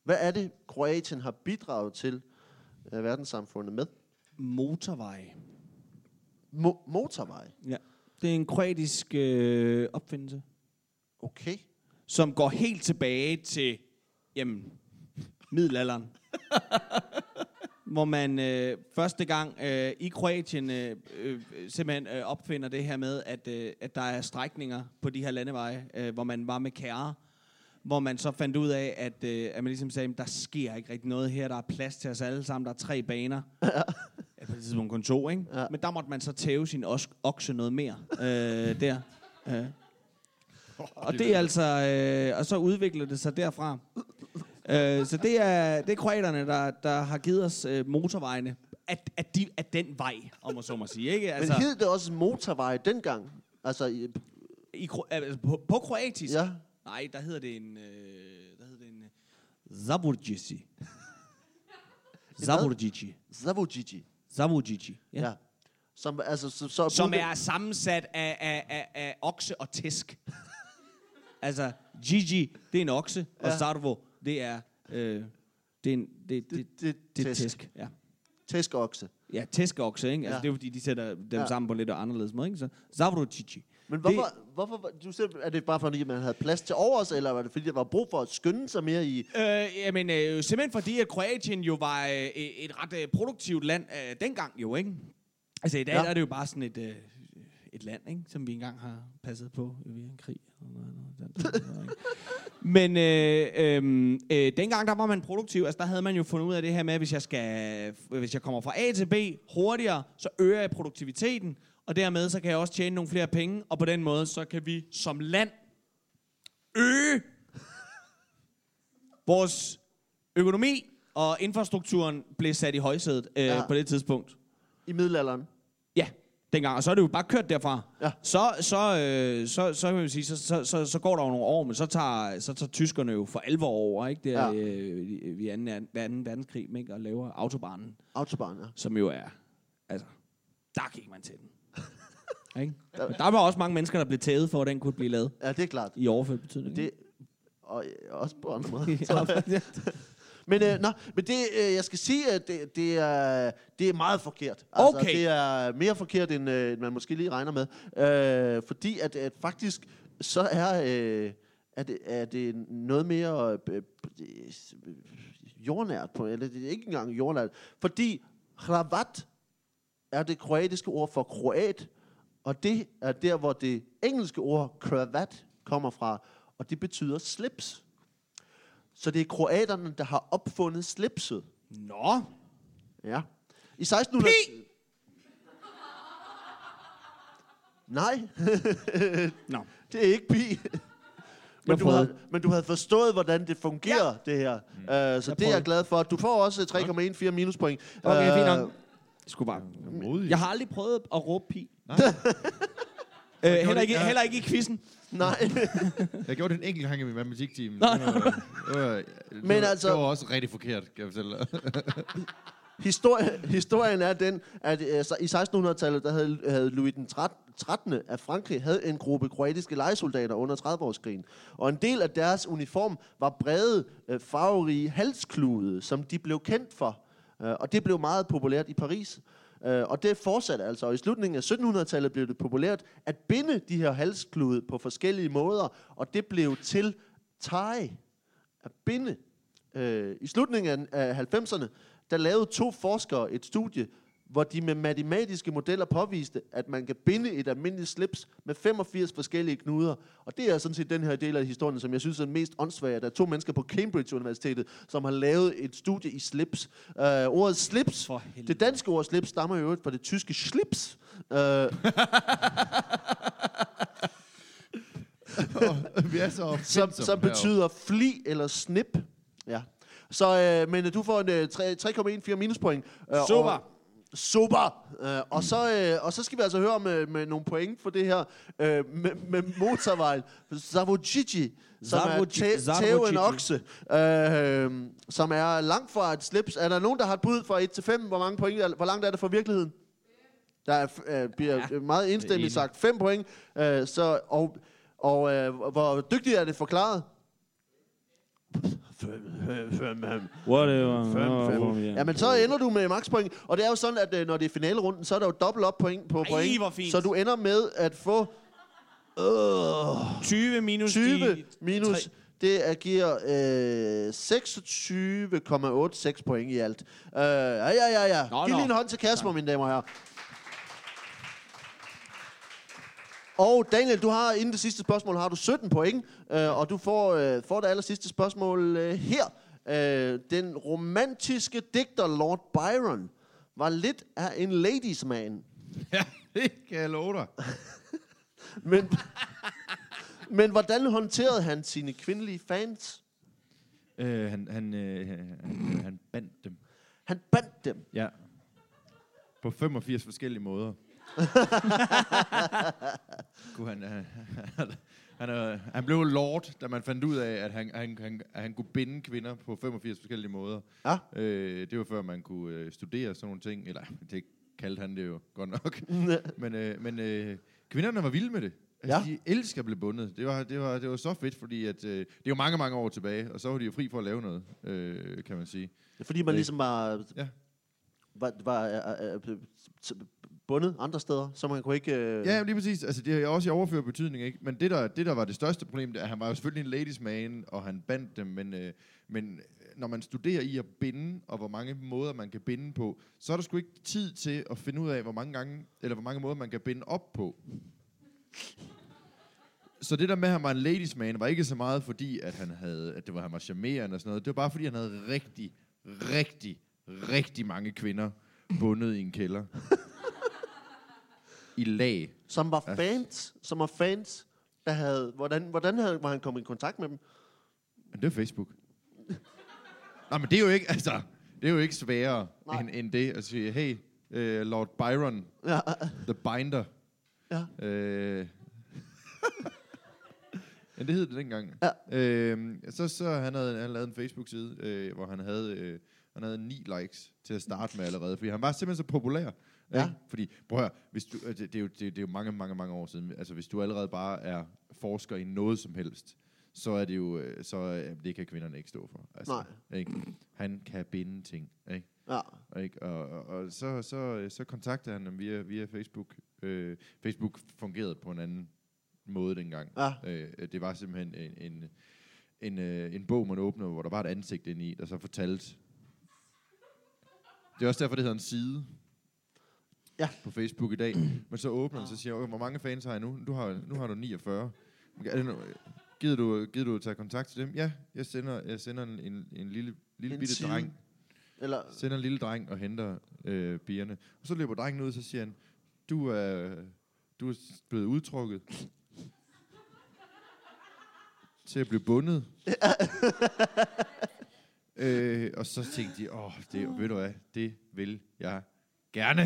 Hvad er det, Kroatien har bidraget til øh, verdenssamfundet med? Motorvej. Mo- motorvej. Ja. Det er en kroatisk øh, opfindelse, Okay. som går helt tilbage til, jamen, middelalderen. [laughs] hvor man øh, første gang øh, i Kroatien øh, øh, simpelthen øh, opfinder det her med, at, øh, at der er strækninger på de her landeveje, øh, hvor man var med kære, hvor man så fandt ud af, at, øh, at man ligesom sagde, der sker ikke rigtig noget her, der er plads til os alle sammen, der er tre baner. [laughs] Ja. På det tidspunkt kun to, ikke? Ja. Ja. Men der måtte man så tæve sin os- okse noget mere øh, der. Øh. Og det er altså, øh, og så udvikler det sig derfra. Øh, så det er, det er kroaterne, der, der har givet os øh, motorvejene at, at, de, at den vej, om man så må sige. Ikke? Altså, Men hed det også motorvej dengang? Altså, i, i, Kro- altså på, på kroatisk? ja. Nej, der hedder det en... Øh, der hedder det en... Øh, Zaburgici. Zaburgici. Zavogigi. Zaburgici. Ja. Ja. Som, altså, så, så Som er sammensat af, af, af, af okse og tisk. [laughs] altså, Gigi, det er en okse. Ja. og Sarvo, det er... Øh, det er en, det, det, Det, det, det, tæsk. tisk. Ja. Tæskokse. Ja, tæskokse, ikke? Altså, Ja. det er fordi, de sætter dem Ja. sammen på lidt anderledes måde, ikke? Så Zavrocici. Men hvorfor, det, hvorfor du siger, er det bare fordi, man havde plads til overs, eller var det fordi, der var brug for at skynde sig mere i... Øh, jamen, øh, simpelthen fordi, at Kroatien jo var øh, et ret øh, produktivt land øh, dengang jo, ikke? Altså, i dag Ja. ja. er det jo bare sådan et, øh, et land, ikke? Som vi engang har passet på via en krig. og noget-? Men øh, øh, øh, dengang, der var man produktiv. Altså, der havde man jo fundet ud af det her med, at hvis jeg, skal, hvis jeg kommer fra A til B hurtigere, så øger jeg produktiviteten. og dermed så kan jeg også tjene nogle flere penge, og på den måde, så kan vi som land øge vores økonomi, og infrastrukturen blev sat i højsædet øh, ja. på det tidspunkt. I middelalderen. Dengang. Og så er det jo bare kørt derfra. Ja. Så, så, øh, så, så, kan man sige, så, så, så, så går der jo nogle år, men så tager, så tager tyskerne jo for alvor over, ikke? Det er Ja. øh, i- i anden, anden verdenskrig, ikke? Og laver autobanen, Autobahn, ja. som jo er, altså, der gik man til den. [laughs] ikke? Men der var også mange mennesker, der blev tævet for, at den kunne blive lavet Ja, det er klart. i overført betydning. Det, og også på andre [laughs] måder. ja, Men, øh, nå, men det, øh, jeg skal sige, at det, det, er, det er meget forkert. Altså, Okay. Det er mere forkert, end, øh, man måske lige regner med. Øh, fordi at, at faktisk, så er, øh, er, det, er det noget mere øh, øh, jordnært på, eller det er ikke engang jordnært. Fordi hravat er det kroatiske ord for kroat, og det er der, hvor det engelske ord kravat kommer fra, og det betyder slips. Så det er kroaterne, der har opfundet slipset. Nå, Ja. I 1600... Pi! Nej, [laughs] Nå. det er ikke pi. Men du, havde, men du havde forstået, hvordan det fungerer, ja. det her. Uh, så Jeg det er jeg glad for. Du får også 3,14 minuspoint. Okay, Øh, fint nok. Jeg skulle bare... Jeg har aldrig prøvet at råbe pi. Nej. [laughs] Øh, heller, ikke, heller ikke i quizzen. Nej, [laughs] Jeg gjorde det en enkelt gang i min matematikteam. Nå. Det var, det var, det [laughs] Men altså- Det var også rigtig forkert, kan jeg fortælle dig. [laughs] Historie, historien er den, at øh, i 1600-tallet, der havde, havde Louis den 13. af Frankrig havde en gruppe kroatiske lejesoldater under 30-årskrigen. Og en del af deres uniform var brede, øh, farverige halsklude, som de blev kendt for. Øh, og det blev meget populært i Paris. Øh, og det fortsatte altså. Og i slutningen af 1700-tallet blev det populært at binde de her halsklude på forskellige måder. Og det blev til tie. At binde. Øh, I slutningen af, af 90'erne, der lavede to forskere et studie, hvor de med matematiske modeller påviste, at man kan binde et almindeligt slips med 85 forskellige knuder. Og det er sådan set den her del af historien, som jeg synes er den mest åndssvage. Der er to mennesker på Cambridge Universitetet, som har lavet et studie i slips. Uh, ordet slips, det danske ord slips, stammer jo øvrigt fra det tyske slips. Uh, [laughs] Vi er så som, som betyder fli eller snip. Ja. Så, øh, men du får en øh, tre- 3,14 minuspoint. Øh, Super. Og, super. Øh, og, så, øh, og så skal vi altså høre med, med nogle point for det her øh, med, med motorvejen. Zavocici, som er Zavoci- tæ- tæve en okse, øh, som er langt fra et slips. Er der nogen, der har et bud fra 1 til 5? Hvor, mange point, er- hvor langt er det fra virkeligheden? Der er, øh, bliver Ja, meget enstemmigt sagt 5 point. Øh, så, og og øh, hvor dygtigt er det forklaret? Whatever. Fem, fem. Ja, men så ender du med makspoint. Og det er jo sådan, at øh, når det er finalerunden, så er der jo dobbelt op point på Ej, point. hvor fint. Så du ender med at få øh, 20 minus 20 de minus... tre- Det er, giver øh, 26,86 point i alt. Øh, ja, ja, ja, ja. Nå, Giv nå. lige en hånd til Kasper, mine damer og herrer. Og Daniel, du har inden det sidste spørgsmål har du 17 point, øh, og du får, øh, får det aller sidste spørgsmål øh, her. Øh, den romantiske digter Lord Byron var lidt af en ladies man. [laughs] Ja, det kan jeg love dig. [laughs] Men, men hvordan håndterede han sine kvindelige fans? Øh, han, han, øh, han, han bandt dem. Han bandt dem. Ja. På 85 forskellige måder. [laughs] Kunne han, han, han, han, øh, han blev lord, da man fandt ud af, at han, han, han, han kunne binde kvinder på 85 forskellige måder. Ja. Øh, det var før man kunne øh, studere sådan nogle ting. Eller det kaldte han det jo godt nok. [laughs] men øh, men øh, kvinderne var vilde med det. Altså, Ja. De elsker at blive bundet. Det var, det var, det var så fedt, fordi at, øh, det er jo mange, mange år tilbage, og så var de jo fri for at lave noget, øh, kan man sige. Fordi man Det- ligesom var, Ja. var, var øh, øh, øh, bundet andre steder, så man kunne ikke... Øh, Ja, lige præcis. Altså, det er også i overført betydning, ikke? Men det der, det, der var det største problem, det er, at han var jo selvfølgelig en ladies man, og han bandt dem, men, øh, men når man studerer i at binde, og hvor mange måder man kan binde på, så er der sgu ikke tid til at finde ud af, hvor mange gange, eller hvor mange måder man kan binde op på. Så det der med, at han var en ladies man, var ikke så meget fordi, at, han havde, at det var, han var charmerende og sådan noget. Det var bare fordi, han havde rigtig, rigtig, rigtig mange kvinder bundet i en kælder i lag. som var Ja. fans, som var fans, der havde, hvordan, hvordan havde, var han kommet i kontakt med dem? Men det er Facebook. [laughs] Nej, men det er jo ikke, altså, det er jo ikke sværere Nej. end, end det at sige, hey, uh, Lord Byron, Ja, the binder. ja. Øh, [laughs] ja, det hed det dengang. Ja. Øh, så, så han havde han lavet en Facebook-side, øh, hvor han havde, øh, han havde ni likes til at starte med allerede, fordi han var simpelthen så populær. Ja. Ikke? Fordi, prøv at hvis du, øh, det, det, er jo, det, det er jo mange, mange, mange år siden. Altså, hvis du allerede bare er forsker i noget som helst, så er det jo, øh, så øh, det kan kvinderne ikke stå for. Altså, Nej. Ikke? Han kan binde ting. Ikke? ja. Ikke? Og, og, og så, så, så kontaktede han dem via, via Facebook. Øh, Facebook fungerede på en anden måde dengang. Ja. Øh, det var simpelthen en, en, en, øh, en bog, man åbnede, hvor der var et ansigt inde i, der så fortalte... Det er også derfor, det hedder en side Ja. på Facebook i dag. [clears throat] Men så åbner den, så siger jeg, "Okay, hvor mange fans har jeg nu? Du har, nu har du 49. Er det nu, gider, du, gider du at tage kontakt til dem? Ja, jeg sender, jeg sender en, en, en lille, lille En bitte side. dreng Eller, sender en lille dreng og henter øh, bierne. Og så løber drengen ud, så siger han, du er, du er blevet udtrukket [laughs] til at blive bundet. [laughs] øh, og så tænkte de, åh, det, ved du hvad, det vil jeg gerne.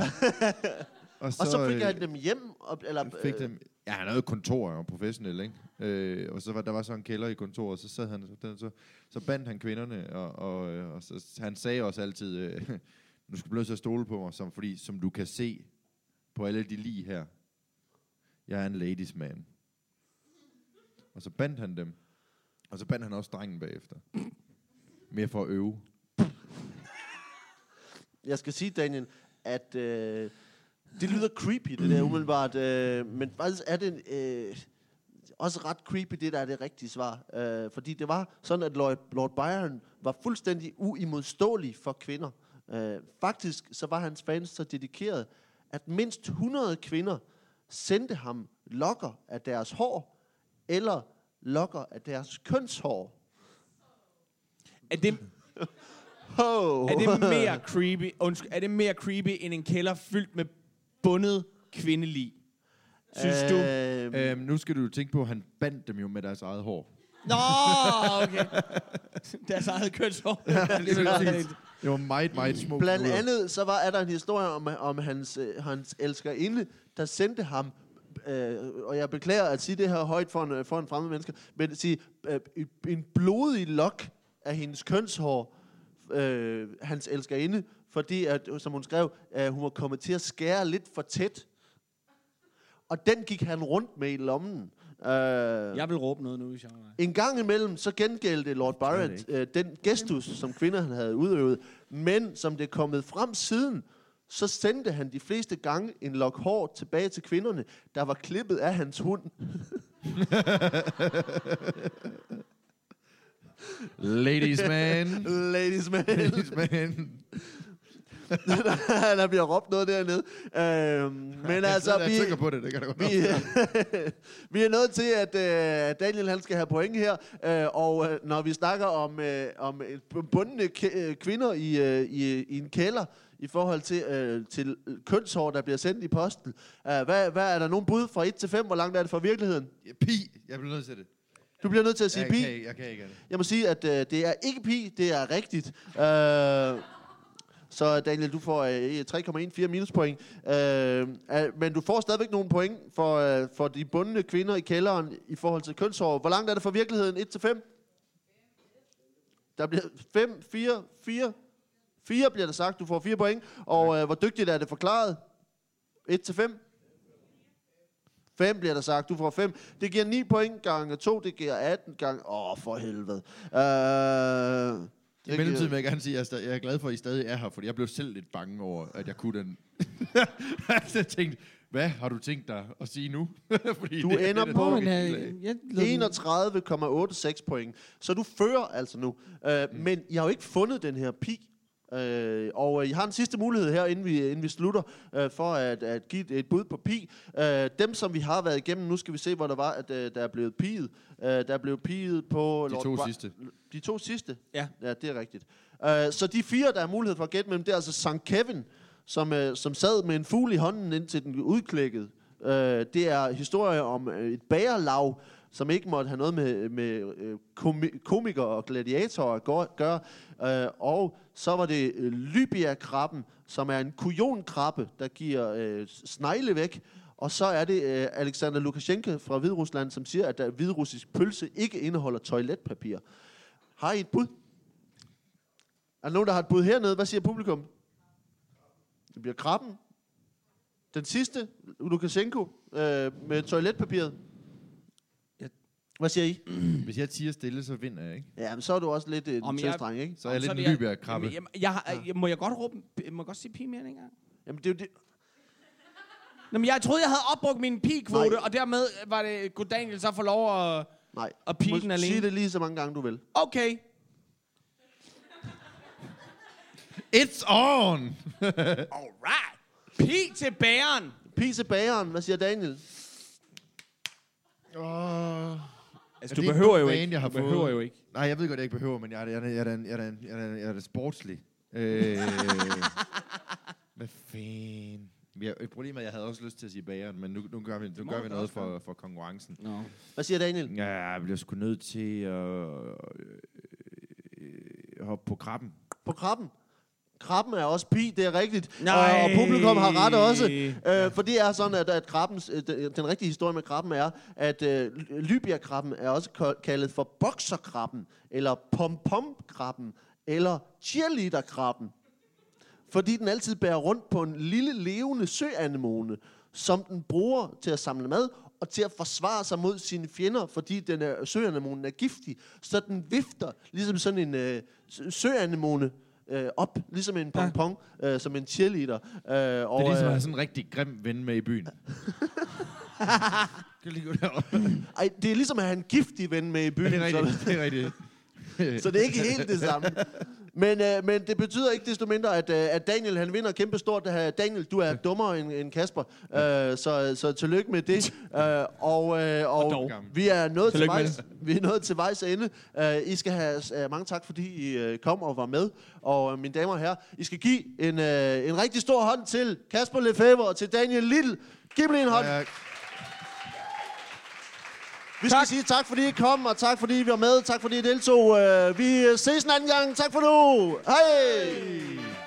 [laughs] og så fik øh, han dem hjem, og, eller, fik øh, dem, ja, han havde jo kontor, han var professionel, ikke? Øh, og så var der var så en kælder i kontoret, så sad han, så, så, så bandt han kvinderne, og, og, øh, og så, han sagde også altid, øh, [laughs] nu skal du blive at stole på mig, som, fordi som du kan se på alle de lige her, jeg er en ladies man. Og så bandt han dem, og så bandt han også drengen bagefter. [laughs] Mere for at øve. jeg skal sige, Daniel, at øh, det lyder creepy, det der [clears throat] umiddelbart, øh, men faktisk er det øh, også ret creepy, det der er det rigtige svar. Øh, fordi det var sådan, at Lord, Lord Byron var fuldstændig uimodståelig for kvinder. Øh, faktisk så var hans fans så dedikeret, at mindst 100 kvinder sendte ham lokker af deres hår, eller lokker af deres kønshår. Er det, [laughs] Ho! er det mere creepy, undskyld, er det mere creepy end en kælder fyldt med bundet kvindelig? Synes du? Øhm, Øhm, nu skal du jo tænke på, at han bandt dem jo med deres eget hår. Nå, okay. [laughs] Deres eget kønshår. [laughs] Det var meget, meget små Blandt knuder. andet, så var, er der en historie om, om hans, øh, hans elskerinde, der sendte ham, øh, og jeg beklager at sige det her højt for en, for en fremmed menneske, men at sige, øh, en blodig lok af hendes kønshår, øh, hans elskerinde, fordi, at, som hun skrev, at hun var kommet til at skære lidt for tæt. Og den gik han rundt med i lommen. Øh, Jeg vil råbe noget nu, hvis jeg var en gang imellem, så gengældte Lord Byron øh, den gestus, som kvinder han havde udøvet. Men som det er kommet frem siden, så sendte han de fleste gange en lok hår tilbage til kvinderne, der var klippet af hans hund. [laughs] Ladies man. Ladies man. Ladies man. [laughs] der bliver råbt noget dernede. Øhm, men altså, jeg vi, tænker på det, det kan da godt vi, [laughs] vi er nødt til, at øh, Daniel han skal have point her. Øh, og øh, når vi snakker om, øh, om øh, bundne øh, kvinder i, øh, i, i en kælder, i forhold til, øh, til kønshår, der bliver sendt i posten. Uh, hvad, hvad er der nogen bud fra 1 til 5? Hvor langt er det fra virkeligheden? Pi. Jeg bliver nødt til det. Du bliver nødt til at sige jeg, pi. Kan, jeg kan ikke. Jeg må sige, at øh, det er ikke pi, det er rigtigt. Øh, så Daniel, du får øh, 3,14 minuspoint. Øh, øh, men du får stadigvæk nogle point for, øh, for de bundne kvinder i kælderen i forhold til kønshår. Hvor langt er det fra virkeligheden? 1 til 5? Der bliver 5, 4, 4. 4 bliver der sagt, du får 4 point. Og øh, hvor dygtigt er det forklaret? 1 til 5? 5 bliver der sagt, du får 5. Det giver 9 point gange 2, det giver 18 gange... Åh, oh, for helvede. Øh, I mellemtiden vil jeg gerne sige, at jeg er, jeg glad for, at I stadig er her, fordi jeg blev selv lidt bange over, at jeg kunne den. så [laughs] jeg tænkte, hvad har du tænkt dig at sige nu? [laughs] fordi Du det, ender det, på- øh, jeg lod den- 31,86 point. Så du fører altså nu. Øh, mm. Men I har jo ikke fundet den her pi. Øh, og øh, I har en sidste mulighed her, inden vi, inden vi slutter, øh, for at, at give et, et bud på pi. Øh, dem, som vi har været igennem, nu skal vi se, hvor der var, at øh, der er blevet piget. Øh, der er blevet piget på... De Lord to Bra- sidste. De to sidste? Ja. Ja, det er rigtigt. Uh, så de fire, der er mulighed for at gætte mellem, det er altså St. Kevin, som, uh, som sad med en fugl i hånden, indtil den udklækkede. Øh, det er historie om øh, et bagerlag, som ikke måtte have noget med, med øh, komikere og gladiatorer at gøre. Øh, og så var det øh, Libia-krabben, som er en kujonkrabbe, der giver øh, snegle væk. Og så er det øh, Alexander Lukashenko fra Hviderusland, som siger, at øh, der hviderussisk pølse ikke indeholder toiletpapir. Har I et bud? Er der nogen, der har et bud hernede? Hvad siger publikum? Det bliver krabben. Den sidste, Lukashenko, øh, med toiletpapiret. Hvad siger I? Hvis jeg tiger stille, så vinder jeg, ikke? Ja, men så er du også lidt øh, Om jeg- tøstreng, ikke? Så er jeg lidt en lybjergkrabbe. Jamen, jeg, jeg, har- jeg, må jeg godt råbe, må jeg godt sige pige mere en gang? Jamen, det er jo det. Nå, men jeg troede, jeg havde opbrugt min pigekvote, Nej. og dermed var det, kunne Daniel så få lov at... Nej. Og pige Må den alene. Sige det lige så mange gange, du vil. Okay. It's on! [laughs] Alright. Pig til bæren. Pige til bageren. Hvad siger Daniel? Oh. Altså, du behøver jo ikke. jeg har du behøver fået? jo ikke. Nej, jeg ved godt, jeg ikke behøver, men jeg er, jeg jeg jeg jeg jeg jeg jeg er sportslig. Øh, [laughs] hvad fanden? Jeg, problemet er, at jeg havde også lyst til at sige bageren, men nu, nu gør vi, nu må gør vi noget for, for konkurrencen. No. Hvad siger Daniel? Ja, jeg bliver sgu nødt til at øh, øh, hoppe på krabben. På krabben. Krabben er også pi, det er rigtigt. Nej. Og, og publikum har ret også. Øh, for det er sådan, at, at krabbens, øh, den, den rigtige historie med krabben er, at øh, Libia-krabben er også kaldet for bokserkrabben, eller pom-pom-krabben, eller cheerleader-krabben. Fordi den altid bærer rundt på en lille levende søanemone, som den bruger til at samle mad og til at forsvare sig mod sine fjender, fordi den er, søanemonen er giftig. Så den vifter ligesom sådan en øh, sø- søanemone øh, op, ligesom en pong-pong, øh, som en cheerleader. Øh, og, Det er ligesom at øh, have sådan en rigtig grim ven med i byen. [laughs] kan du lige gå derop? ej, det er ligesom at have en giftig ven med i byen. det er så- rigtigt. Det er rigtigt. [laughs] Så det er ikke helt det samme. [laughs] Men, øh, men det betyder ikke desto mindre, at, øh, at Daniel han vinder kæmpe stort. Daniel, du er dummere end, end Kasper. Øh, så, så tillykke med det. [laughs] Øh, og øh, og dog. vi er nået til Tillykke vejs, vi er nået til vejs ende. Øh, I skal have øh, mange tak, fordi I øh, kom og var med. Og øh, mine damer og herrer, I skal give en, øh, en rigtig stor hånd til Kasper Lefebvre og til Daniel Lill. Giv dem lige en hånd. Ja, Vi skal sige tak, fordi I kom, og tak, fordi I var med. Tak, fordi I deltog. Øh, Vi ses en anden gang. Tak for nu. Hej!